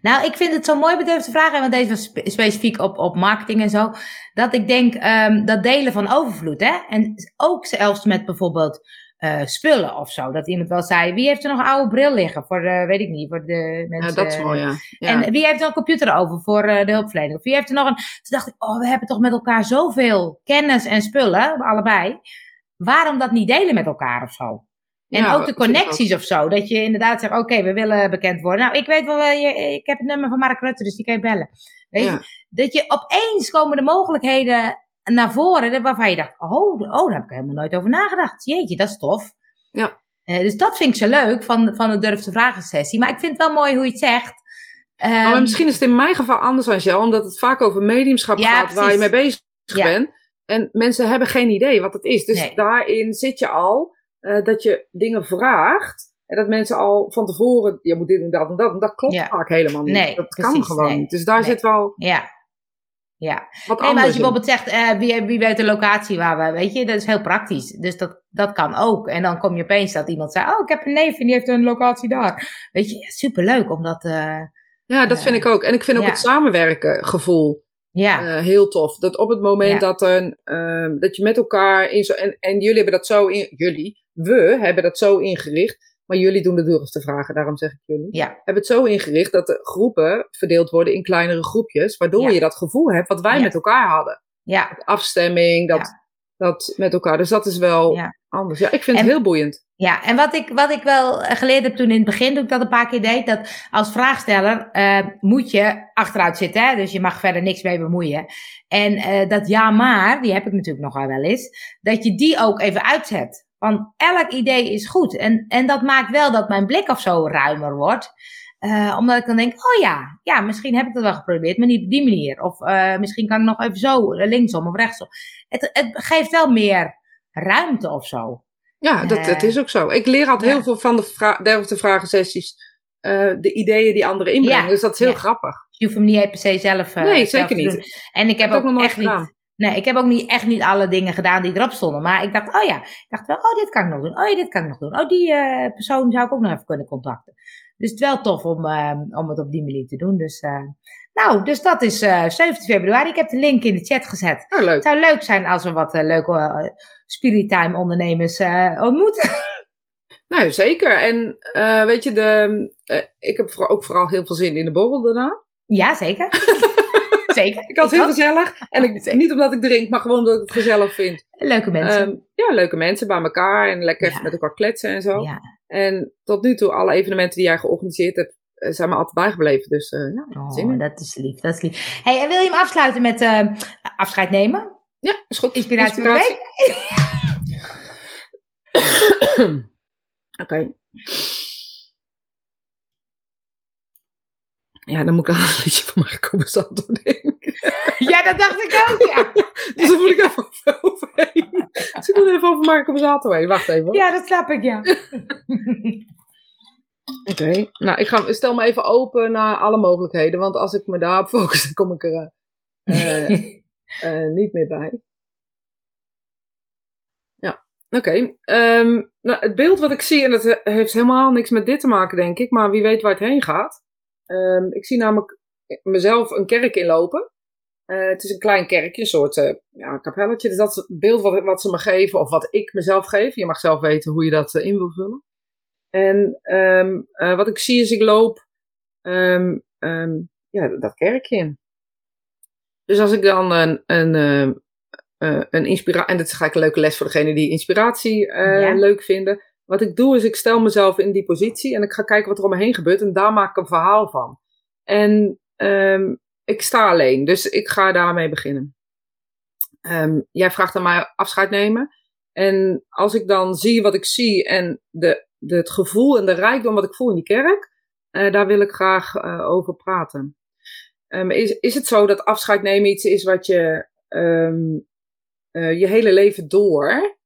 Nou, ik vind het zo mooi betreft de vraag, want deze was spe- specifiek op, op marketing en zo, dat ik denk ehm, dat delen van overvloed, hè, en ook zelfs met bijvoorbeeld eh, spullen of zo, dat iemand wel zei, wie heeft er nog een oude bril liggen voor, de, weet ik niet, voor de mensen. Ja, dat is mooi, ja. ja. En wie heeft er een computer over voor eh, de hulpverlening? Of wie heeft er nog een. Toen dacht ik, oh, we hebben toch met elkaar zoveel kennis en spullen, allebei. Waarom dat niet delen met elkaar of zo? En Ja, ook de connecties of zo. Dat je inderdaad zegt, oké, we willen bekend worden. Nou, ik weet wel, je- ik heb het nummer van Mark Rutte, dus die kan je bellen. Weet Ja. je? Dat je opeens komen de mogelijkheden naar voren waarvan je dacht, oh, oh, daar heb ik helemaal nooit over nagedacht. Jeetje, dat is tof. Ja. Eh, dus dat vind ik zo leuk van, van de Durf te Vragen sessie. Maar ik vind het wel mooi hoe je het zegt. Maar Ehm, misschien is het in mijn geval anders, Angel, omdat het vaak over mediumschap Ja, gaat waar je mee bezig bent. En mensen hebben geen idee wat het is. Dus Nee. daarin zit je al eh, dat je dingen vraagt. En dat mensen al van tevoren, je moet dit doen, dat en dat. En dat klopt Ja. vaak helemaal niet. Nee, dat kan precies, gewoon nee. niet. Dus daar Nee. zit wel Ja. Ja. wat Nee, maar als je bijvoorbeeld zegt, eh, wie, wie weet de locatie waar we, weet je, dat is heel praktisch. Dus dat, dat kan ook. En dan kom je opeens dat iemand zegt, oh, ik heb een neef en die heeft een locatie daar. Weet je, superleuk om dat, eh, Ja, dat vind ik ook. En ik vind ook Ja. het samenwerken gevoel ja, eh, heel tof. Dat op het moment Ja. dat, een, ehm, dat je met elkaar in zo. En, en jullie hebben dat zo in. Jullie, we hebben dat zo ingericht. Maar jullie doen de te vragen, daarom zeg ik jullie. ja, Hebben het zo ingericht dat de groepen verdeeld worden in kleinere groepjes. Waardoor Ja. je dat gevoel hebt wat wij Ja. met elkaar hadden. ja, Afstemming, dat, Ja. dat met elkaar. Dus dat is wel anders. Ja, ik vind het heel boeiend. Ja. En wat ik, wat ik wel geleerd heb toen in het begin, toen ik dat een paar keer deed, dat als vraagsteller eh, moet je achteruit zitten. Hè? Dus je mag verder niks mee bemoeien. En eh, dat ja maar, die heb ik natuurlijk nogal wel eens, dat je die ook even uitzet. Want elk idee is goed. En, en dat maakt wel dat mijn blik of zo ruimer wordt. Eh, omdat ik dan denk, oh ja, ja, misschien heb ik dat wel geprobeerd, maar niet op die manier. Of eh, misschien kan ik nog even zo, eh, linksom of rechtsom. Het, het geeft wel meer ruimte of zo. Ja, dat, Eh, dat is ook zo. Ik leer altijd heel veel van de vra te vragen sessies. eh, de ideeën die anderen inbrengen. Dus dat is heel grappig. Je hoeft hem niet per se zelf, eh, Nee, zelf zeker te niet. En ik heb ook, nog nooit echt gedaan. niet. Nee, ik heb ook niet, echt niet alle dingen gedaan die erop stonden. Maar ik dacht, oh ja, ik dacht wel, oh, dit kan ik nog doen. Oh ja, dit kan ik nog doen. Oh, die eh, persoon zou ik ook nog even kunnen contacten. Dus het is wel tof om, eh, om het op die manier te doen. Dus, eh, nou, dus dat is eh 17 februari. Ik heb de link in de chat gezet. Leuk. Het zou leuk zijn als we wat eh, leuke uh, Spirit Time ondernemers eh, ontmoeten. Nou, zeker. En eh, weet je, de, eh, ik heb voor- ook vooral heel veel zin in de borrel daarna. ja, zeker. zeker. Ik had het heel gezellig. En ik, niet omdat ik drink, maar gewoon omdat ik het gezellig vind. Leuke mensen. Ehm, ja, leuke mensen bij elkaar en lekker Ja. even met elkaar kletsen en zo. ja. En tot nu toe, alle evenementen die jij georganiseerd hebt, eh, zijn me altijd bijgebleven. Dus eh, ja, Oh, dat is lief, dat is lief. Hey, en wil je hem afsluiten met eh, afscheid nemen? Ja, is goed. Inspiratie week? Oké. Ja, dan moet ik een liedje van Marco Bassanto denken. Ja, dat dacht ik ook, ja. Dus dan moet ik even over- overheen. Dus ik moet even over Marco Bassanto heen. Wacht even. hoor. Ja, dat snap ik, ja. Oké. Nou, ik ga, stel me even open naar alle mogelijkheden. Want als ik me daarop focus, dan kom ik er eh, eh, niet meer bij. Ja, oké. Ehm, nou, het beeld wat ik zie, en dat he- heeft helemaal niks met dit te maken, denk ik. Maar wie weet waar het heen gaat. Ehm, ik zie namelijk mezelf een kerk inlopen. Eh, het is een klein kerkje, een soort eh, ja, kapelletje. Dus dat is het beeld wat, wat ze me geven, of wat ik mezelf geef. Je mag zelf weten hoe je dat eh, in wil vullen. En ehm, eh, wat ik zie is, ik loop ehm, ehm, ja, dat kerkje in. Dus als ik dan een, een, een inspiratie, en dat is eigenlijk een leuke les voor degene die inspiratie Ja. leuk vinden. Wat ik doe is, ik stel mezelf in die positie en ik ga kijken wat er om me heen gebeurt en daar maak ik een verhaal van. En ehm, ik sta alleen, dus ik ga daarmee beginnen. Ehm, jij vraagt aan mij afscheid nemen. En als ik dan zie wat ik zie en de, de, het gevoel en de rijkdom wat ik voel in die kerk, eh, daar wil ik graag eh, over praten. Ehm, is, is het zo dat afscheid nemen iets is wat je ehm, eh, je hele leven door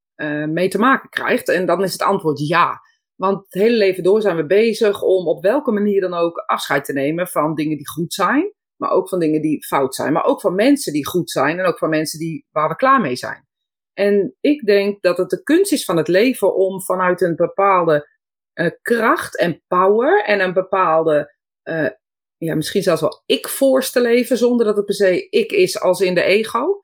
mee te maken krijgt? En dan is het antwoord ja. Want het hele leven door zijn we bezig om op welke manier dan ook afscheid te nemen van dingen die goed zijn, maar ook van dingen die fout zijn, maar ook van mensen die goed zijn en ook van mensen die, waar we klaar mee zijn. En ik denk dat het de kunst is van het leven om vanuit een bepaalde eh, kracht en power en een bepaalde, eh, ja, misschien zelfs wel ik-force te leven, zonder dat het per se ik is als in de ego.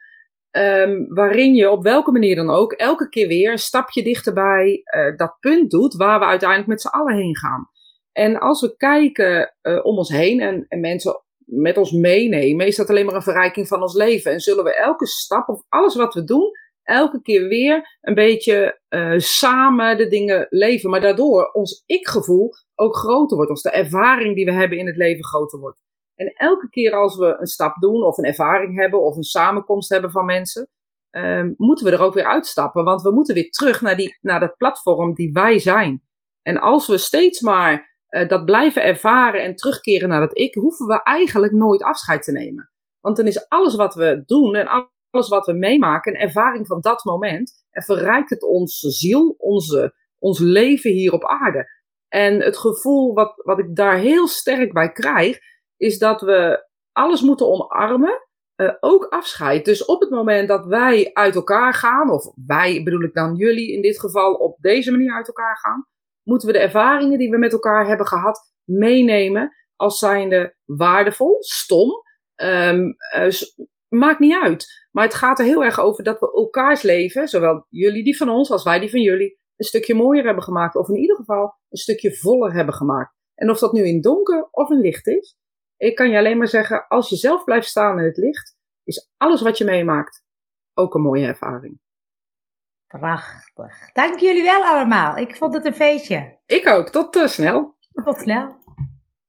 Ehm, waarin je op welke manier dan ook elke keer weer een stapje dichterbij eh, dat punt doet waar we uiteindelijk met z'n allen heen gaan. En als we kijken om ons heen en, en mensen met ons meenemen, is dat alleen maar een verrijking van ons leven. En zullen we elke stap of alles wat we doen, elke keer weer een beetje eh, samen de dingen leven. Maar daardoor ons ik-gevoel ook groter wordt. Ons de ervaring die we hebben in het leven groter wordt. En elke keer als we een stap doen, of een ervaring hebben, of een samenkomst hebben van mensen, ehm, moeten we er ook weer uitstappen. Want we moeten weer terug naar, die, naar dat platform die wij zijn. En als we steeds maar eh, dat blijven ervaren en terugkeren naar dat ik, hoeven we eigenlijk nooit afscheid te nemen. Want dan is alles wat we doen en alles wat we meemaken een ervaring van dat moment. En verrijkt het onze ziel, onze, ons leven hier op aarde. En het gevoel wat, wat ik daar heel sterk bij krijg, is dat we alles moeten omarmen, uh, ook afscheid. Dus op het moment dat wij uit elkaar gaan, of wij bedoel ik dan jullie in dit geval op deze manier uit elkaar gaan, moeten we de ervaringen die we met elkaar hebben gehad meenemen als zijnde waardevol, stom. Um, maakt niet uit. Maar het gaat er heel erg over dat we elkaars leven, zowel jullie die van ons als wij die van jullie, een stukje mooier hebben gemaakt. Of in ieder geval een stukje voller hebben gemaakt. En of dat nu in donker of in licht is, ik kan je alleen maar zeggen, als je zelf blijft staan in het licht, is alles wat je meemaakt ook een mooie ervaring. Prachtig. Dank jullie wel allemaal. Ik vond het een feestje. Ik ook. Tot uh, snel. Tot snel.